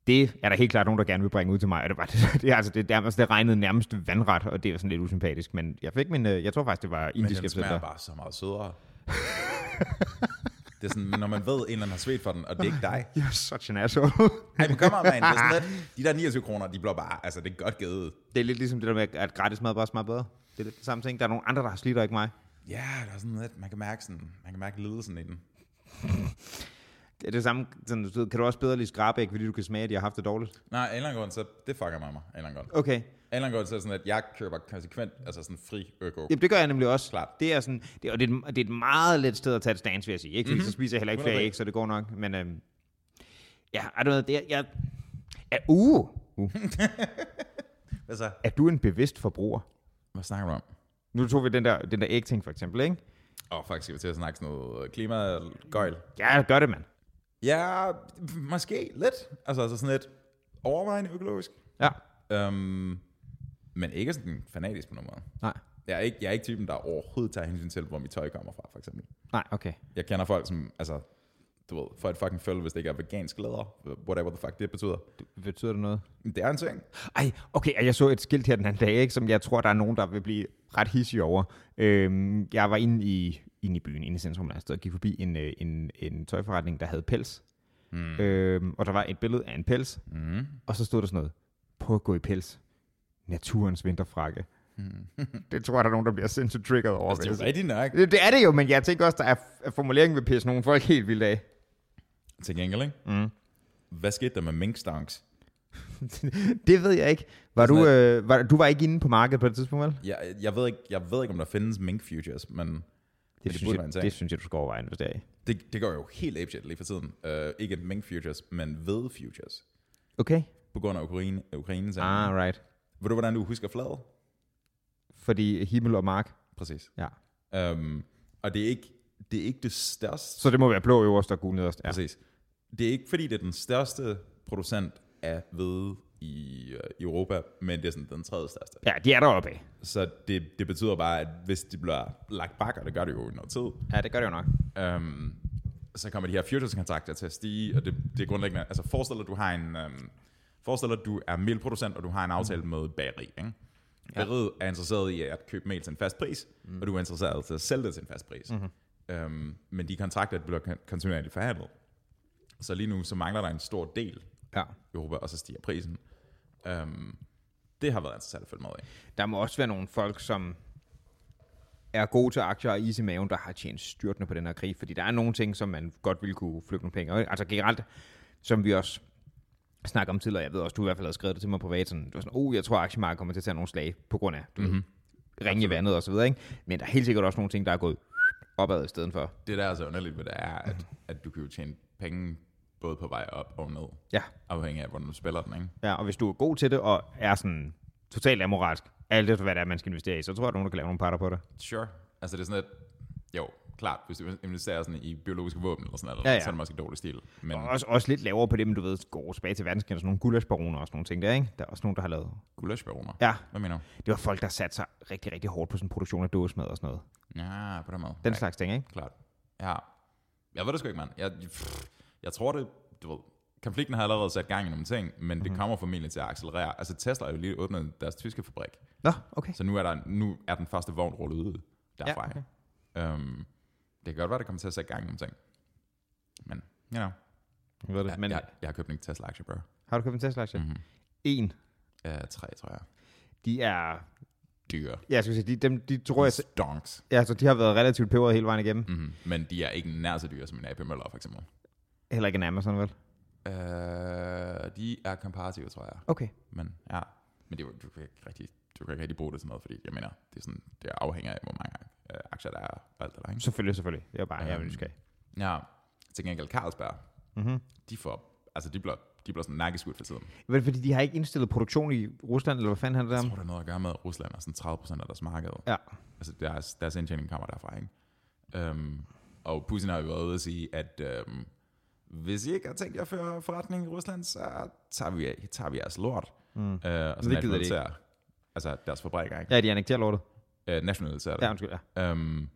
Det er der helt klart nogen, der gerne vil bringe ud til mig. Og det, var, (laughs) det, det, altså, det, det, altså, det regnede nærmest vandret, og det var sådan lidt usympatisk. Men jeg fik min, øh, jeg tror faktisk, det var Men indisk den efter smager bare så meget sødere. det er sådan, når man ved, at en eller anden har svedt for den, og det er ikke dig. (laughs) You're such an asshole. (laughs) Ej, men kom on, man. Det er sådan de der 29 kroner, de bliver bare, altså det er godt givet. det er lidt ligesom det der med, at gratis mad bare smager bedre. Det er lidt det samme ting. Der er nogle andre, der har slidt, og ikke mig. Ja, der er sådan lidt, man kan mærke sådan, man kan mærke lidelsen i den. Det er det samme, sådan, du ved, kan du også bedre lide skrabæk, fordi du kan smage, at de har haft det dårligt? Nej, af en eller anden grund, så det fucker mig mig. Af en eller anden grund. Okay. Af en eller anden grund, så er det sådan, at jeg køber konsekvent, altså sådan fri øko. Jamen, det gør jeg nemlig også. Klart. Det er sådan, det, og det er, et- det er et meget let sted at tage et stance, vil jeg sige. Ikke? Fordi Mhm. mm-hmm. så spiser jeg heller ikke flere 100%. æg, så det går nok. Men øhm, ja, er du noget, det er, jeg, er, uh, uh, (laughs) Hvad så? er du en bevidst forbruger? Hvad snakker du om? Nu tog vi den der, den der æg-ting for eksempel, ikke? Åh, oh, faktisk skal vi til at snakke sådan noget klimagøjl. Ja, gør det, mand. Ja, måske lidt. Altså, altså sådan lidt overvejende økologisk. Ja. Um, men ikke sådan fanatisk på nogen måde. Nej. Jeg er, ikke, jeg er ikke typen, der overhovedet tager hensyn til, hvor mit tøj kommer fra, for eksempel. Nej, okay. Jeg kender folk, som, altså, du ved, får et fucking følge, hvis det ikke er vegansk læder, whatever the fuck det betyder. Betyder det noget? Det er en ting. Ej, okay, jeg så et skilt her den anden dag, ikke, som jeg tror, der er nogen, der vil blive ret hissige over. Øhm, jeg var inde i, inde i byen, inde i centrum, et sted, og gik forbi en, øh, en, en tøjforretning, der havde pels. Mm. Øhm, og der var et billede af en pels, Mm. og så stod der sådan noget, prøv at gå i pels. Naturens vinterfrakke. (laughs) det tror jeg, der er nogen, der bliver sindssygt triggeret over. Altså, det er jo rigtigt nok. det, det er det jo, men jeg tænker også, der er formuleringen vil pisse nogle folk helt vildt af. Til gengæld, ikke? Mm. Hvad skete der med minkstanks? (laughs) det ved jeg ikke. Var Det du, øh, var, du var ikke inde på markedet på det tidspunkt, vel? Jeg, jeg, ved ikke, jeg ved ikke, om der findes mink futures, men Det, det det, synes, en jeg, det synes jeg, du skal overveje, det er. det, det går jo helt apeshit lige for tiden. Uh, ikke mink futures, men ved futures. Okay. På grund af Ukraine, Ukraine Ah, right. Ved du, hvordan du husker flaget? Fordi himmel og mark. Præcis. Ja. Um, og det er, ikke, det er ikke det største. Så det må være blå øverst og gul nederst. Ja. Præcis. Det er ikke, fordi det er den største producent af hvede i uh, Europa, men det er sådan den tredje største. ja, de er deroppe af. Så det, det betyder bare, at hvis de bliver lagt bak, og det gør det jo i noget tid, Ja, det gør det jo nok. um, så kommer de her futures-kontrakter til at stige, og det, det er grundlæggende, altså forestil dig, du har en, um, forestil dig, du er mælproducent, og du har en aftale med et bageri, ikke? Bageriet er interesseret i at købe mel til en fast pris, mm. og du er interesseret i at sælge det til en fast pris. Mm-hmm. Um, men de kontrakter bliver kon- kontinuerligt forhandlet. Så lige nu, så mangler der en stor del Ja. Europa, og så stiger prisen. Um, det har været interessant at følge med i. Der må også være nogle folk, som er gode til aktier og is i maven, der har tjent styrtende på den her krig. Fordi der er nogle ting, som man godt ville kunne flygte nogle penge. af. Altså generelt, som vi også snakker om tidligere, jeg ved også, du i hvert fald har skrevet det til mig privat, sådan, du var sådan, oh, jeg tror, aktiemarkedet kommer til at tage nogle slag på grund af, du mm-hmm. ringe i vandet og så videre, ikke? Men der er helt sikkert også nogle ting, der er gået opad i stedet for. Det der er så underligt ved det er, at, at du kan jo tjene penge både på vej op og ned, Ja. afhængig af, hvordan du spiller den, ikke? ja, og hvis du er god til det, og er sådan totalt amoralsk, alt efter hvad det er, man skal investere i, så tror jeg, at nogen, der kan lave nogle parter på det. Sure. Altså det er sådan et, jo, klart, hvis du investerer sådan i biologiske våben eller sådan noget, Ja, ja. så er det måske dårlig stil. Men Og også, også lidt lavere på det, men du ved, går tilbage til verdenskrig, sådan nogle gullaschbaroner og sådan nogle ting der, ikke? Der er også nogen, der har lavet... gulaschbaroner, Ja, hvad mener du? det var folk, der satte sig rigtig, rigtig hårdt på sådan en produktion af dåsemad og sådan noget. Ja, på den måde. Den ja, slags ting, ikke? Klart. Ja. Jeg ved det sgu ikke, mand. Jeg, pff, jeg tror det, du ved, konflikten har allerede sat gang i nogle ting, men Mhm. det kommer formentlig til at accelerere. Altså Tesla har jo lige åbnet deres tyske fabrik, Nå, okay. så nu er, der, nu er den første vogn rullet ud derfra. Ja, Ja, okay. um, det kan godt være, det kommer til at sætte gang i nogle ting. Men, you know, ved det. jeg, Men jeg, jeg har købt en Tesla-aktie, bro. har du købt en Tesla-aktie? Mm-hmm. En. Uh, tre, tror jeg. De er... Dyre. Ja, jeg skulle sige, de, dem, de tror jeg... Stonks. Ja, så de har været relativt peberet hele vejen igennem. Mm-hmm. Men de er ikke nær så dyre som en AP Møller, for eksempel. Heller ikke en Amazon, vel? Uh, de er komparative, tror jeg. Okay. Men ja, men det, du kan ikke rigtig, du kan ikke rigtig bruge det til noget, fordi jeg mener, det, er sådan, det afhænger af, hvor mange øh, aktier der er og alt det der, ikke? Selvfølgelig, selvfølgelig. Det er bare, jeg Øhm, vil nysgerrig. Ja, til gengæld Carlsberg, Mm-hmm. de får, altså de bliver, de bliver sådan nakkeskudt for tiden. Vel, fordi de har ikke indstillet produktion i Rusland, eller hvad fanden handler det Jeg om? tror, det er noget at gøre med, at Rusland er sådan 30 procent af deres marked. Ja. Altså deres, deres indtjening kommer derfra, ikke? Um, og Putin har jo været ude at sige, at um, hvis I ikke har tænkt jer at føre forretning i Rusland, så tager vi, tager vi jeres lort. Mm. Uh, og så det gider de altså deres fabrikker, ikke? Ja, de annekterer lortet. Uh, nationaliserer det. Ja, undskyld, ja. Um,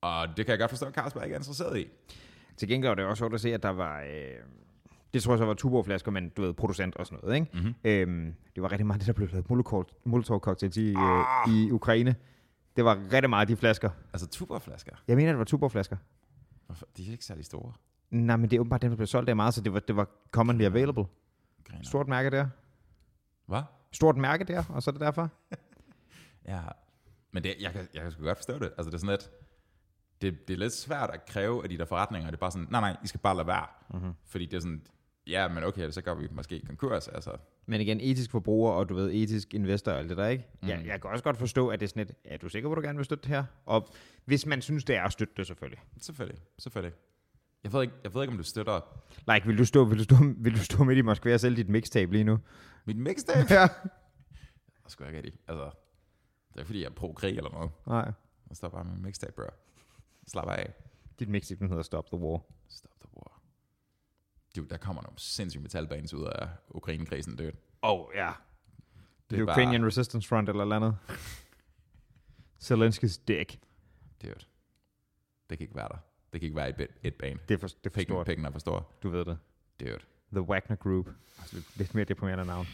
og det kan jeg godt forstå, at Carlsberg ikke er interesseret i. Til gengæld var det også sjovt at se, at der var... Øh, det tror jeg så var tuborgflasker, men du ved, producent og sådan noget, ikke? Mm-hmm. Øhm, det var rigtig meget det, der blev lavet Molotov- Molotov-cocktails i, øh, i Ukraine. Det var rigtig meget de flasker. Altså tuborflasker, Jeg mener, det var tuborgflasker. Hvorfor? de er ikke særlig store. Nej, men det er åbenbart dem, der blev solgt der meget, så det var, det var commonly available. Griner. Stort mærke der. Hvad? Stort mærke der, og så er det derfor. (laughs) Ja, men det, jeg, kan, jeg kan sgu godt forstå det. Altså det er sådan lidt, det, det er lidt svært at kræve af de der forretninger. Det er bare sådan, nej nej, I skal bare lade være. Mm-hmm. Fordi det er sådan, ja, men okay, så går vi måske konkurs. Altså, Men igen, etisk forbruger, og du ved, etisk investor og alt det der, ikke? Mm. Mm. Jeg, jeg kan også godt forstå, at det er sådan et, er du sikker på, at du gerne vil støtte det her? Og hvis man synes, det er at støtte det, selvfølgelig. selvfølgelig, selvfølgelig. Jeg ved ikke, jeg ved ikke om du støtter Like, vil du stå, vil du stå, vil du stå midt i Moskva og sælge dit mixtape lige nu? mit mixtape. ja. Jeg sgu ikke rigtig. Altså, det er ikke fordi, jeg er pro-krig eller noget. Nej, Jeg står bare med min mixtape, bro. Slap af. dit mixtape hedder Stop the War. Stop the war. Dude, der kommer nogle sindssyge metalbands ud af Ukraine-krisen, dude. Oh, ja. Det The Ukrainian bare, Resistance Front eller andet. (laughs) Zelensky's dick. dude. Det kan ikke være der. Det kan ikke være et, et band. Det er for, det er for stort. pikken er for stor. Du ved det. Dude. The Wagner Group. Altså, lidt- lidt mere deprimerende navn.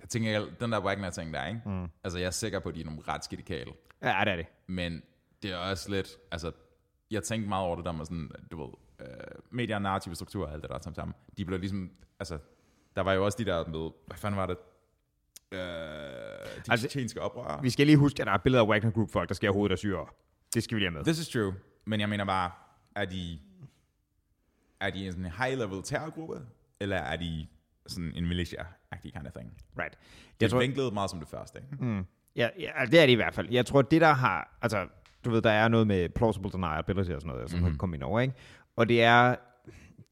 Jeg tænker, den der Wagner-ting der, ikke? Mm. Altså, jeg er sikker på, at de er nogle ret skidte kæle. Ja, det er det. Men det er også lidt, altså, jeg tænkte meget over det der med sådan, du ved, øh, medier og narrative struktur og alt det der sammen sammen. De blev ligesom, altså, der var jo også de der med, hvad fanden var det? Øh, de Altså, tjenske. Vi skal lige huske, at der er billeder af Wagner Group folk, der skal have hovedet af syre. Det skal vi lige have med. This is true. Men jeg mener bare, er de, er de en sådan high-level terrorgruppe, eller er de sådan en militia-agtig kind of thing? Right. Det Jeg er tror- vinklet meget som det første, ikke? Mm. Ja, ja, altså, det er det i hvert fald. Jeg tror, det der har... Altså, du ved, der er noget med plausible deniability og sådan noget, som mm-hmm. komme ind over, ikke? Og det er...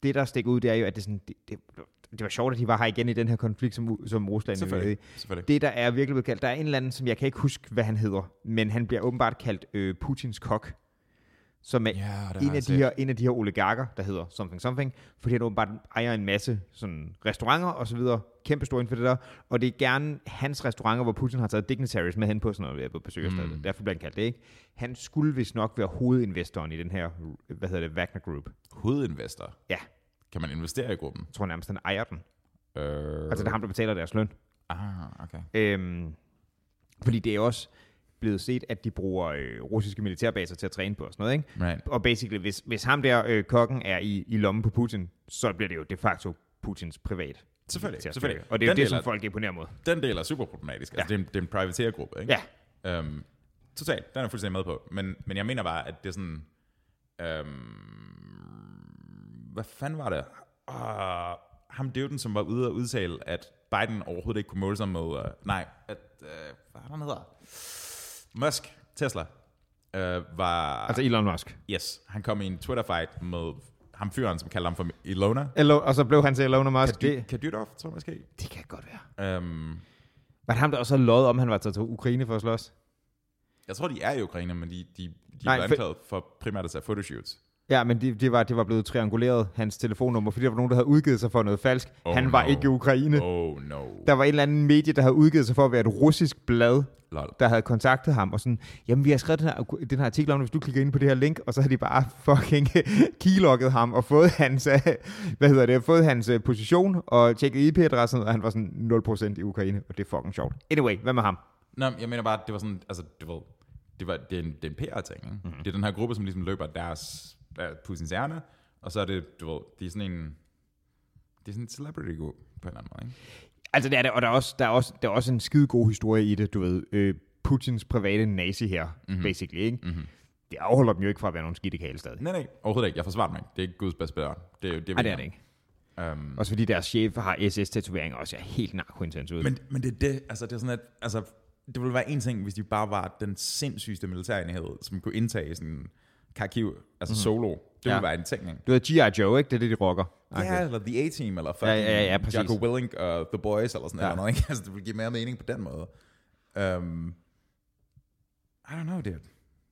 Det, der stikker ud, det er jo, at det, sådan, det, det, det var sjovt, at de var her igen i den her konflikt, som, som Rusland er i. Selvfølgelig. Selvfølgelig. Det, der er virkelig blevet kaldt, der er en eller anden, som jeg kan ikke huske, hvad han hedder, men han bliver åbenbart kaldt øh, Putins kok, som er Ja, en, af de her, en af de her oligarker, der hedder something something, fordi han åbenbart ejer en masse sådan, restauranter og så videre, kæmpe stor inden for det der, og det er gerne hans restauranter, hvor Putin har taget dignitaries med hen på, sådan noget, jeg på besøg. Mm. derfor bliver han kaldt det, ikke? Han skulle vist nok være hovedinvestoren i den her, hvad hedder det, Wagner Group. Hovedinvestor. Ja. Kan man investere i gruppen? Jeg tror nærmest, han ejer den. Øh, Altså, det er ham, der betaler deres løn. Ah, okay. Øhm, fordi det er også blevet set, at de bruger øh, russiske militærbaser til at træne på og sådan noget, ikke? Right. Og basically, hvis, hvis ham der, øh, kokken, er i, i lommen på Putin, så bliver det jo de facto Putins privat. Selvfølgelig, selvfølgelig. Og det er jo Den det, del som er- folk imponerer mod. Den del er super problematisk. Altså, Ja. det, er en, det er en privateergruppe, ikke? Ja, Øhm, totalt, den er jeg fuldstændig med på. Men, men jeg mener bare, at det er sådan... Øhm, hvad fanden var det? Uh, ham døden, som var ude og udtale, at Biden overhovedet ikke kunne måle sig med... Uh, nej, at... Uh, hvad er han hedder? Musk, Tesla, uh, var... altså Elon Musk. yes, han kom i en Twitter-fight med ham fyren, som kalder ham for Ilona. Elo, og så blev han til Elon Musk. Det, Kadyrov, tror jeg måske. det kan godt være. Um, Var det ham, der også havde om, han var taget til Ukraine for at slås? Jeg tror, de er i Ukraine, men de, de, de Nej, for- anklaget for primært at tage photoshoots. Ja, men det, det, var, det var blevet trianguleret, hans telefonnummer, fordi der var nogen, der havde udgivet sig for noget falsk. Oh, Han var no. ikke i Ukraine. Oh no. Der var en eller anden medie, der havde udgivet sig for at være et russisk blad, Lol. der havde kontaktet ham, og sådan, jamen vi har skrevet den her, den her artikel om, hvis du klikker ind på det her link, og så har de bare (laughs) fucking keylogget ham, og fået hans, (laughs) hvad hedder det, fået hans øh, position, og tjekket IP-adressen, og han var sådan 0% i Ukraine, og det er fucking sjovt. Anyway, hvad med ham? Nå, jeg mener bare, det var sådan, altså, det var, det var, det er en, det er en PR-ting, ikke? Mhm. Mm. Det er den her gruppe, som ligesom løber deres, der Putins ærne, og så er det, du ved, det er sådan en, det er sådan en celebrity group på en eller anden måde, ikke? Altså det er det, og der er også, der er også, der er også en skide god historie i det, du ved, øh, Putins private nazi her, mm-hmm. basically, ikke? Mhm. Det afholder dem jo ikke fra at være nogle skidte kale stadig. Nej, nej, overhovedet ikke. Jeg forsvarer mig ikke. Det er ikke Guds bedste spiller. Det er jo det, Nej, det er det ikke. Um, Også fordi deres chef har SS-tatoveringer også er helt narkointens ud. men, men det er det, altså det er sådan, at, altså, det ville være en ting, hvis de bare var den sindssygeste militærenhed, som kunne indtage sådan en Kharkiv, altså mm. solo. Det Ja. ville være en ting, ikke? Du ved, G.I. Joe, ikke? Det er det, de rocker. Ja, eller The A-Team, eller fucking Ja, ja, ja, præcis. Jocko Willink og The Boys, eller sådan Ja. noget, ikke? (laughs) Altså, det vil give mere mening på den måde. Um, I don't know, dude.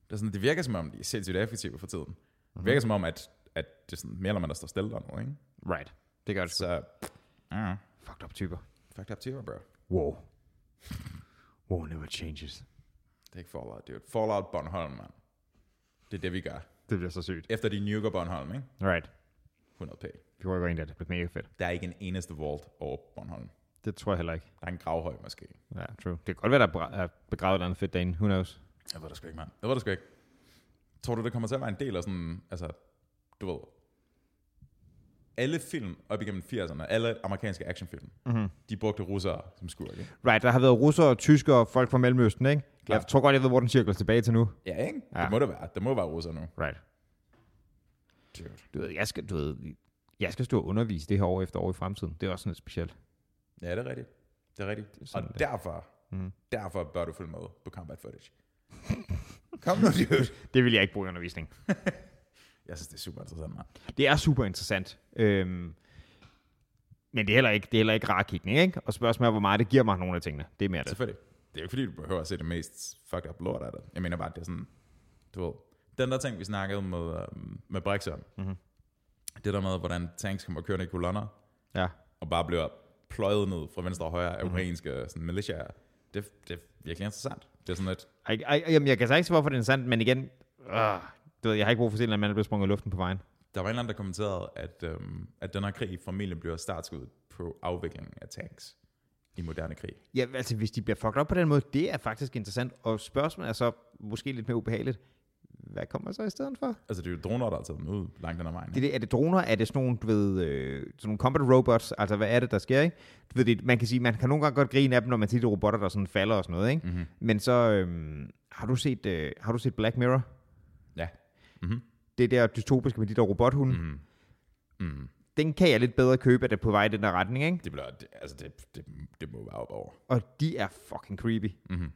Det, er sådan, det virker som om, de er sindssygt effektive for tiden. Mhm. Det virker som om, at, at det er sådan mere eller mindre står stille der nu, ikke? Right. Det gør det. Så, uh, Fucked up typer. fucked up too, bro. Wow. Wow never changes. Det er ikke Fallout, dude. Fallout Bornholm, mand. Det er det, vi gør. Det bliver så sygt. Efter de nuker Bornholm, ikke? Right. 100p. Vi rykker ind der. Det bliver mega fedt. Der er ikke en eneste vault over Bornholm. Det tror jeg heller ikke. Der er en gravhøj, måske. Ja, true. Det kan godt være, der er begravet et eller andet fedt derinde. Who knows? Jeg ved det sgu ikke, mand. Jeg ved det sgu ikke. Tror du, det kommer til at være en del af sådan, altså, du ved, alle film op igennem 80'erne, alle amerikanske actionfilm, Mm-hmm. de brugte russere som skurke. Right, der har været russere, tyskere, folk fra Mellemøsten, ikke? Klart. Jeg tror godt, jeg ved, hvor den cirkler tilbage til nu. Ja, ikke? Ja. Det må det være. Det må være russere nu. Right. Dude. Du ved, jeg skal, du ved, jeg skal stå og undervise det her år efter år i fremtiden. Det er også sådan lidt specielt. Ja, det er rigtigt. Det er rigtigt. sådan, Og det derfor, Mm. derfor bør du følge med på combat footage. (laughs) Kom nu, dude. (laughs) Det vil jeg ikke bruge i undervisning. (laughs) Jeg synes, det er super interessant, mand. Det er super interessant. Øhm, men det er heller ikke, det er heller ikke rar kigning, ikke? Og spørgsmålet er, hvor meget det giver mig nogle af tingene. Det er mere det. Selvfølgelig. Det er jo ikke fordi, du behøver at se det mest fucked up lort af det. Jeg mener bare, det er sådan, du ved, den der ting, vi snakkede med, um, med Brexit om, Mhm. det der med, hvordan tanks kommer kørende i kolonner, Ja. og bare bliver pløjet ned fra venstre og højre af ukrainske sådan, militiaer, det, det er virkelig interessant. Det er sådan et, Ej, ej, jamen, jeg kan så ikke hvorfor det er sandt, men igen, øh, du ved, jeg har ikke brug for at se, at en mand er blevet sprunget i luften på vejen. der var en eller anden, der kommenterede, at, øhm, at den her krig formentlig bliver startskud på afviklingen af tanks i moderne krig. Ja, altså hvis de bliver fucked op på den måde, det er faktisk interessant. Og spørgsmålet er så måske lidt mere ubehageligt. Hvad kommer så i stedet for? Altså, det er jo droner, der har taget dem ud langt den ad vejen. Det, er det, er det droner? Er det sådan nogle, du ved, øh, sådan nogle combat robots? Altså, hvad er det, der sker, ikke? Du ved, det, man kan sige, man kan nogle gange godt grine af dem, når man ser de robotter, der sådan falder og sådan noget, ikke? Mm-hmm. Men så, øhm, har, du set, øh, har du set Black Mirror? Mm-hmm. Det der dystopiske med de der robothunde. Mm. Mm-hmm. Mm. Den kan jeg lidt bedre købe, at det er på vej i den der retning, ikke? Det, bliver, det, altså, det, det, det må være op over. Og de er fucking creepy. Mm-hmm.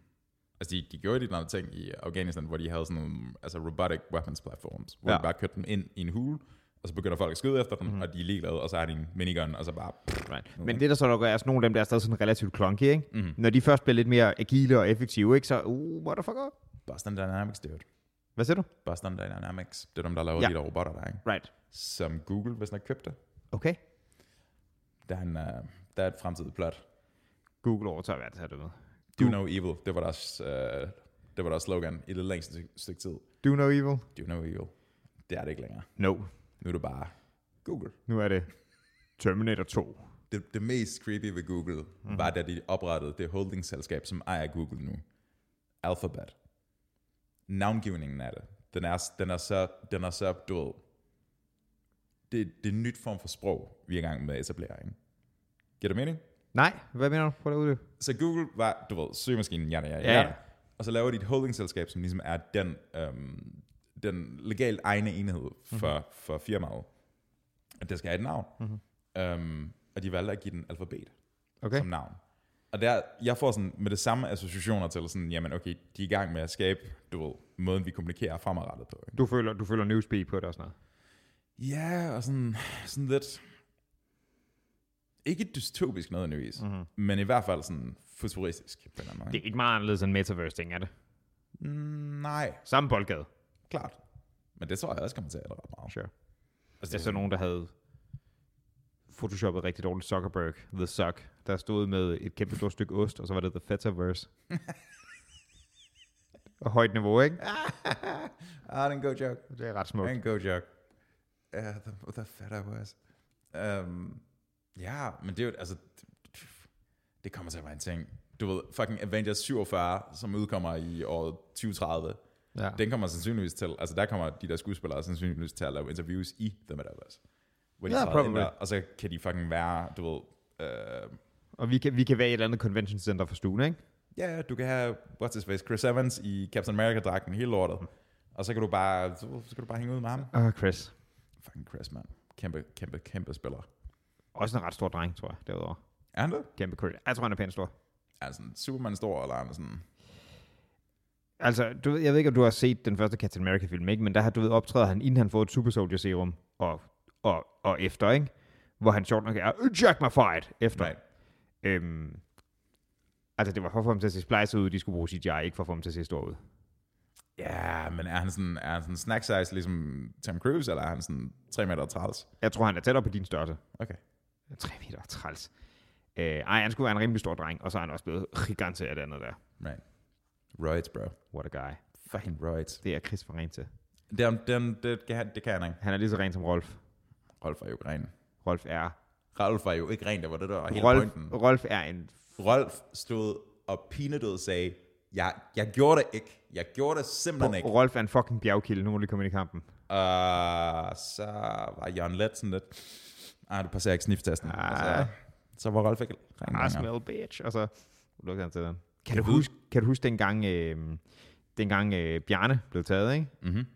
Altså, de, de gjorde de der ting i Afghanistan, hvor de havde sådan nogle altså robotic weapons platforms, hvor Ja. de bare kørte dem ind i en hule, og så begynder folk at skyde efter dem, mm-hmm. og de er ligeglade, og så har de en minigun, og så bare... Right. Men det der så nok er, er sådan nogle af dem, der er stadig sådan relativt clunky, ikke? Mm-hmm. Når de først bliver lidt mere agile og effektive, ikke? Så, uh, motherfucker. Boston Dynamics, dude. Hvad siger du? Boston Dynamics, det er dem, der laver Ja. de der robotter der, ikke? Right. Som Google, hvis nok købte. Okay. Der er, en, uh, der er et fremtidigt plot. Google overtager verdensherredømmet. Do Du- no evil, det var deres, uh, det var deres slogan i det længste stykke- tid. Do no evil? Do no evil. Det er det ikke længere. No. Nu er det bare Google. Nu er det Terminator 2. det, det mest creepy ved Google mm-hmm. var, da de oprettede det holdingselskab, som ejer Google nu. Alphabet. Navngivningen af det, den er, den er så, den er så du ved, det, det er en nyt form for sprog, vi er i gang med at etablere. Ikke? Giver det mening? Nej, hvad mener du? Prøv at uddybe. Så Google var, du ved, søgemaskinen, ja, ja, Ja, ja. Og så laver de et holdingselskab, som ligesom er den, øhm, den legalt egne enhed for, mm-hmm. for firmaet. At det skal have et navn. Mhm. Øhm, og de valgte at give den alfabet Okay. som navn. Og der, jeg får sådan med det samme associationer til sådan, jamen okay, de er i gang med at skabe, du ved, måden vi kommunikerer fremadrettet på. Ikke? Du føler, du føler newspeak på det og sådan noget. Ja, og sådan, sådan lidt, ikke dystopisk nødvendigvis, Mm-hmm. men i hvert fald sådan futuristisk på en eller anden måde. Det er ikke meget anderledes end metaverse ting, er det? Mm, nej, Samme boldgade. klart. Men det tror jeg også kommer til at ændre ret meget. Sure. Altså, Det er så nogen, der havde photoshoppet rigtig dårligt Zuckerberg, The Suck, der stod med et kæmpe stort stykke ost, og så var det The Fetaverse. (laughs) og højt niveau, ikke? (laughs) ah, det er en god joke. Det er ret smukt. er en god joke. Ja, yeah, the, the was. Um, ja, men det er jo, altså, det kommer til at være en ting. Du ved, fucking Avengers 47, som udkommer i år 2030, Ja. den kommer sandsynligvis til, altså der kommer de der skuespillere sandsynligvis til at lave interviews i The Metaverse. Hvor de ind probably. og så kan de fucking være, du ved, øh, Og vi kan, vi kan være i et eller andet convention center for stuen, ikke? ja, du kan have, what's his face, Chris Evans i Captain America-dragten, hele lortet. Og så kan du bare, så, så kan du bare hænge ud med ham. Åh, oh, Chris. Fucking Chris, man. Kæmpe, kæmpe, kæmpe spiller. Også en ret stor dreng, tror jeg, derudover. Er han det? Kæmpe Chris. Jeg tror, han er pænt stor. Er sådan Superman stor, eller er sådan... Altså, du, ved- jeg ved ikke, om du har set den første Captain America-film, ikke? Men der har du ved, optræder han, inden han får et super soldier serum, og, og, og efter, ikke? Hvor han sjovt nok er, Jack my fight, efter. Right. Øhm, altså, det var for at få ham til at se splice ud, de skulle bruge CGI, ikke for at få ham til at se stor ud. Ja, men er han sådan, er han sådan snack size, ligesom Tom Cruise, eller er han sådan 3 meter træls? Jeg tror, han er tættere på din størrelse. Okay. 3 meter træls. Øh, ej, han skulle være en rimelig stor dreng, og så er han også blevet gigant af det andet der. Right. Roids, bro. What a guy. Fucking roids. Det er Chris for ren til. Den, den, det, kan, han- det kan han ikke. Han er lige så ren som Rolf. Rolf er jo ikke ren. Rolf er... Rolf er jo ikke ren, det var det, der var hele Rolf, pointen. Rolf er en... Rolf stod og pinedød sagde, jeg, jeg gjorde det ikke. Jeg gjorde det simpelthen ikke. Rolf er en fucking bjergkilde. Nu må de komme ind i kampen. Og så var Jørgen Let sådan lidt, ah, du passerer ikke sniftesten. Ah. så var Rolf ikke I længere. smell bitch. Og så lukker han til den. Kan du, huske, kan du huske dengang, øh, dengang øh, Bjarne blev taget, ikke? Mhm.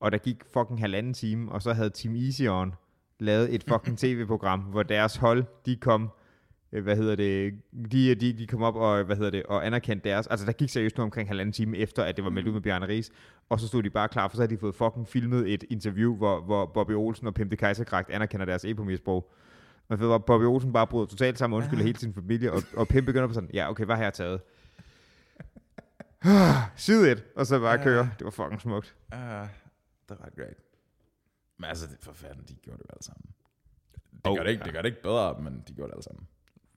Og der gik fucking halvanden time, og så havde Team Easy On lavet et fucking (laughs) tv-program, hvor deres hold, de kom, øh, hvad hedder det, de, de, de kom op og, hvad hedder det, og anerkendte deres, altså der gik seriøst nu omkring halvanden time efter, at det var meldt ud med Bjarne Ries, og så stod de bare klar, for så havde de fået fucking filmet et interview, hvor, hvor Bobby Olsen og Pim de Kaiserkragt anerkender deres epomisbrug. Og ved, hvor Bobby Olsen bare bryder totalt sammen og undskylder hele sin familie, og, og Pim begynder på sådan, ja okay, hvad har jeg taget? (laughs) (sighs) Side 1, og så bare køre. Det var fucking smukt. Uh, det var ret great. Men altså, det, for fanden, de gjorde det jo alle sammen. Det, Oh, gør det, ikke, ja. det gør det ikke bedre, men de gjorde det alle sammen.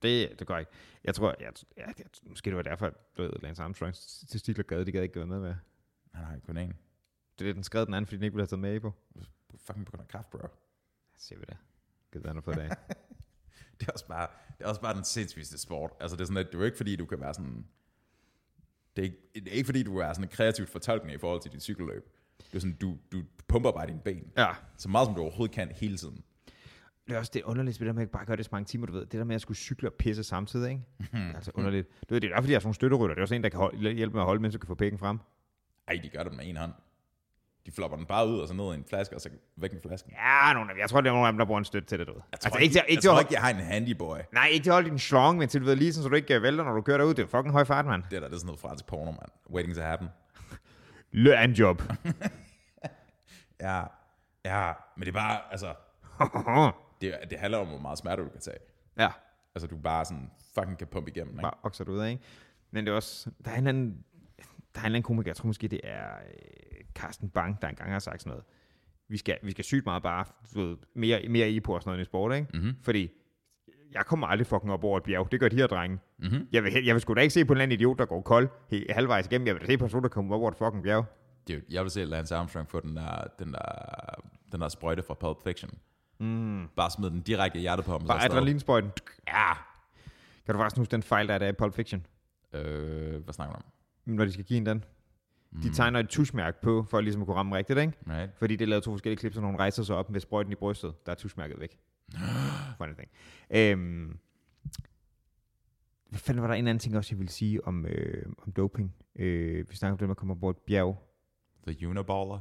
Det, det går ikke. Jeg tror, jeg, ja, jeg, måske det var derfor, at du ved, Lance Armstrong til Stikler gade, de gad ikke gå med med. Han har jo kun én. Det er den skrev den anden, fordi den ikke ville have taget med i på. Fucking på grund af kraft, bro. Ser vi det. Givet han fået det af. (laughs) Det er også bare, det er også bare den sindssvigste sport. Altså, det er sådan, at det er jo ikke fordi, du kan være sådan... Det er, ikke, det er ikke fordi, du er sådan en kreativt fortolkning i forhold til dit cykelløb. Det er sådan, du, du pumper bare dine ben. ja. Så meget som du overhovedet kan hele tiden. Det er også det underligt det med at bare gøre det så mange timer, du ved. Det der med at skulle cykle og pisse samtidig, ikke? Er altså underligt. Du ved, det er derfor, de har sådan nogle støtterytter. Det er også en, der kan holde, hjælpe med at holde, mens du kan få pækken frem. Ej, de gør det med en hånd. De flopper den bare ud, og så ned i en flaske, og så væk med flasken. Ja, nogle af. Jeg tror, det er nogle af dem, der bruger en støtte til det, du ved. Jeg tror, altså, ikke, jeg, ikke, jeg, til at tror ikke, jeg har en handyboy. nej, ikke til at holde din slong, men til du ved, lige sådan, så du ikke øh, vælter, når du kører derud. Det er fucking høj fart, mand. Det er der, det er sådan noget fransk porno, mand. Waiting to happen. Lø en job. (laughs) Ja, ja, men det er bare, altså, (laughs) det, det handler om, hvor meget smerte du kan tage. ja. Altså, du bare sådan fucking kan pumpe igennem, ikke? bare okser ud af, ikke? Men det er også, der er en eller anden, der er en eller anden komiker, jeg tror måske det er øh, Carsten Bang, der engang har sagt sådan noget. Vi skal, vi skal sygt meget bare, du ved, mere, mere i på og sådan noget i sport, ikke? Mhm. Fordi jeg kommer aldrig fucking op over et bjerg. Det gør de her drenge. Mhm. Jeg, vil, jeg vil sgu da ikke se på en eller anden idiot, der går kold he- halvvejs igennem. Jeg vil da se på en person, der kommer op over et fucking bjerg. Dude, jeg vil se Lance Armstrong få den der, den der, den der sprøjte fra Pulp Fiction. Mm. Bare smide den direkte i hjertet på ham. Bare adrenalinsprøjten. Ja. Kan du faktisk huske den fejl, der er der i Pulp Fiction? Øh, hvad snakker du om? Når de skal give en den. De tegner et tuschmærke på, for ligesom at kunne ramme rigtigt, ikke? Right. Fordi det lavede to forskellige klip, så nogen rejser sig op med sprøjten i brystet. Der er tuschmærket væk. (gasps) (laughs) Funny thing. Øhm, hvad fanden var der en anden ting også, jeg ville sige om, øh, om doping? Øh, vi snakker om det med at komme op over et bjerg. The Uniballer.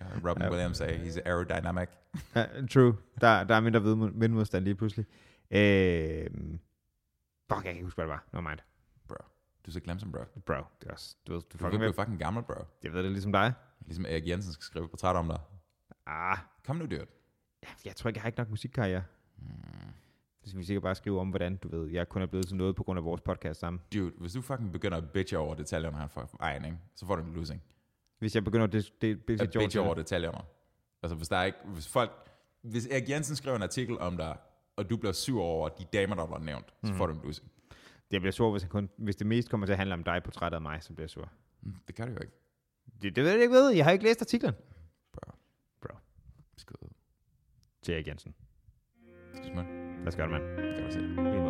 Uh, Robin Ja. Williams sagde, he's aerodynamic. (laughs) Uh, true. Der, der er mindre vindmodstand lige pludselig. Øh, fuck, jeg kan ikke huske, hvad det var. No mind. Bro. Du er så glemsom, bro. Bro, det er også, du ved, du Du er fucking blevet med. fucking gammel, bro. Jeg ved det ligesom dig. Ligesom Erik Jensen skal skrive portræt om dig. Ah, Kom nu, dude. jeg tror ikke, jeg har ikke nok musikkarriere. Så skal vi sikkert bare skrive om, hvordan du ved, jeg kun er blevet til noget på grund af vores podcast sammen. Dude, hvis du fucking begynder at bitche over detaljerne her for egen, ikke? så får du en losing. Hvis jeg begynder at det, det, det, At bitche over detaljerne. Altså hvis der er ikke, hvis folk, hvis Erik Jensen skriver en artikel om dig, og du bliver sur over de damer, der bliver nævnt, så får du en losing. Det bliver sur, hvis, jeg kun, hvis det mest kommer til at handle om dig portrættet af mig, så bliver jeg sur. Mm, Det kan det jo ikke. Det, det ved jeg ikke ved. Jeg har ikke læst artiklen. Til Erik Jensen. Smart. Lad os gøre det, mand. Kan du se det?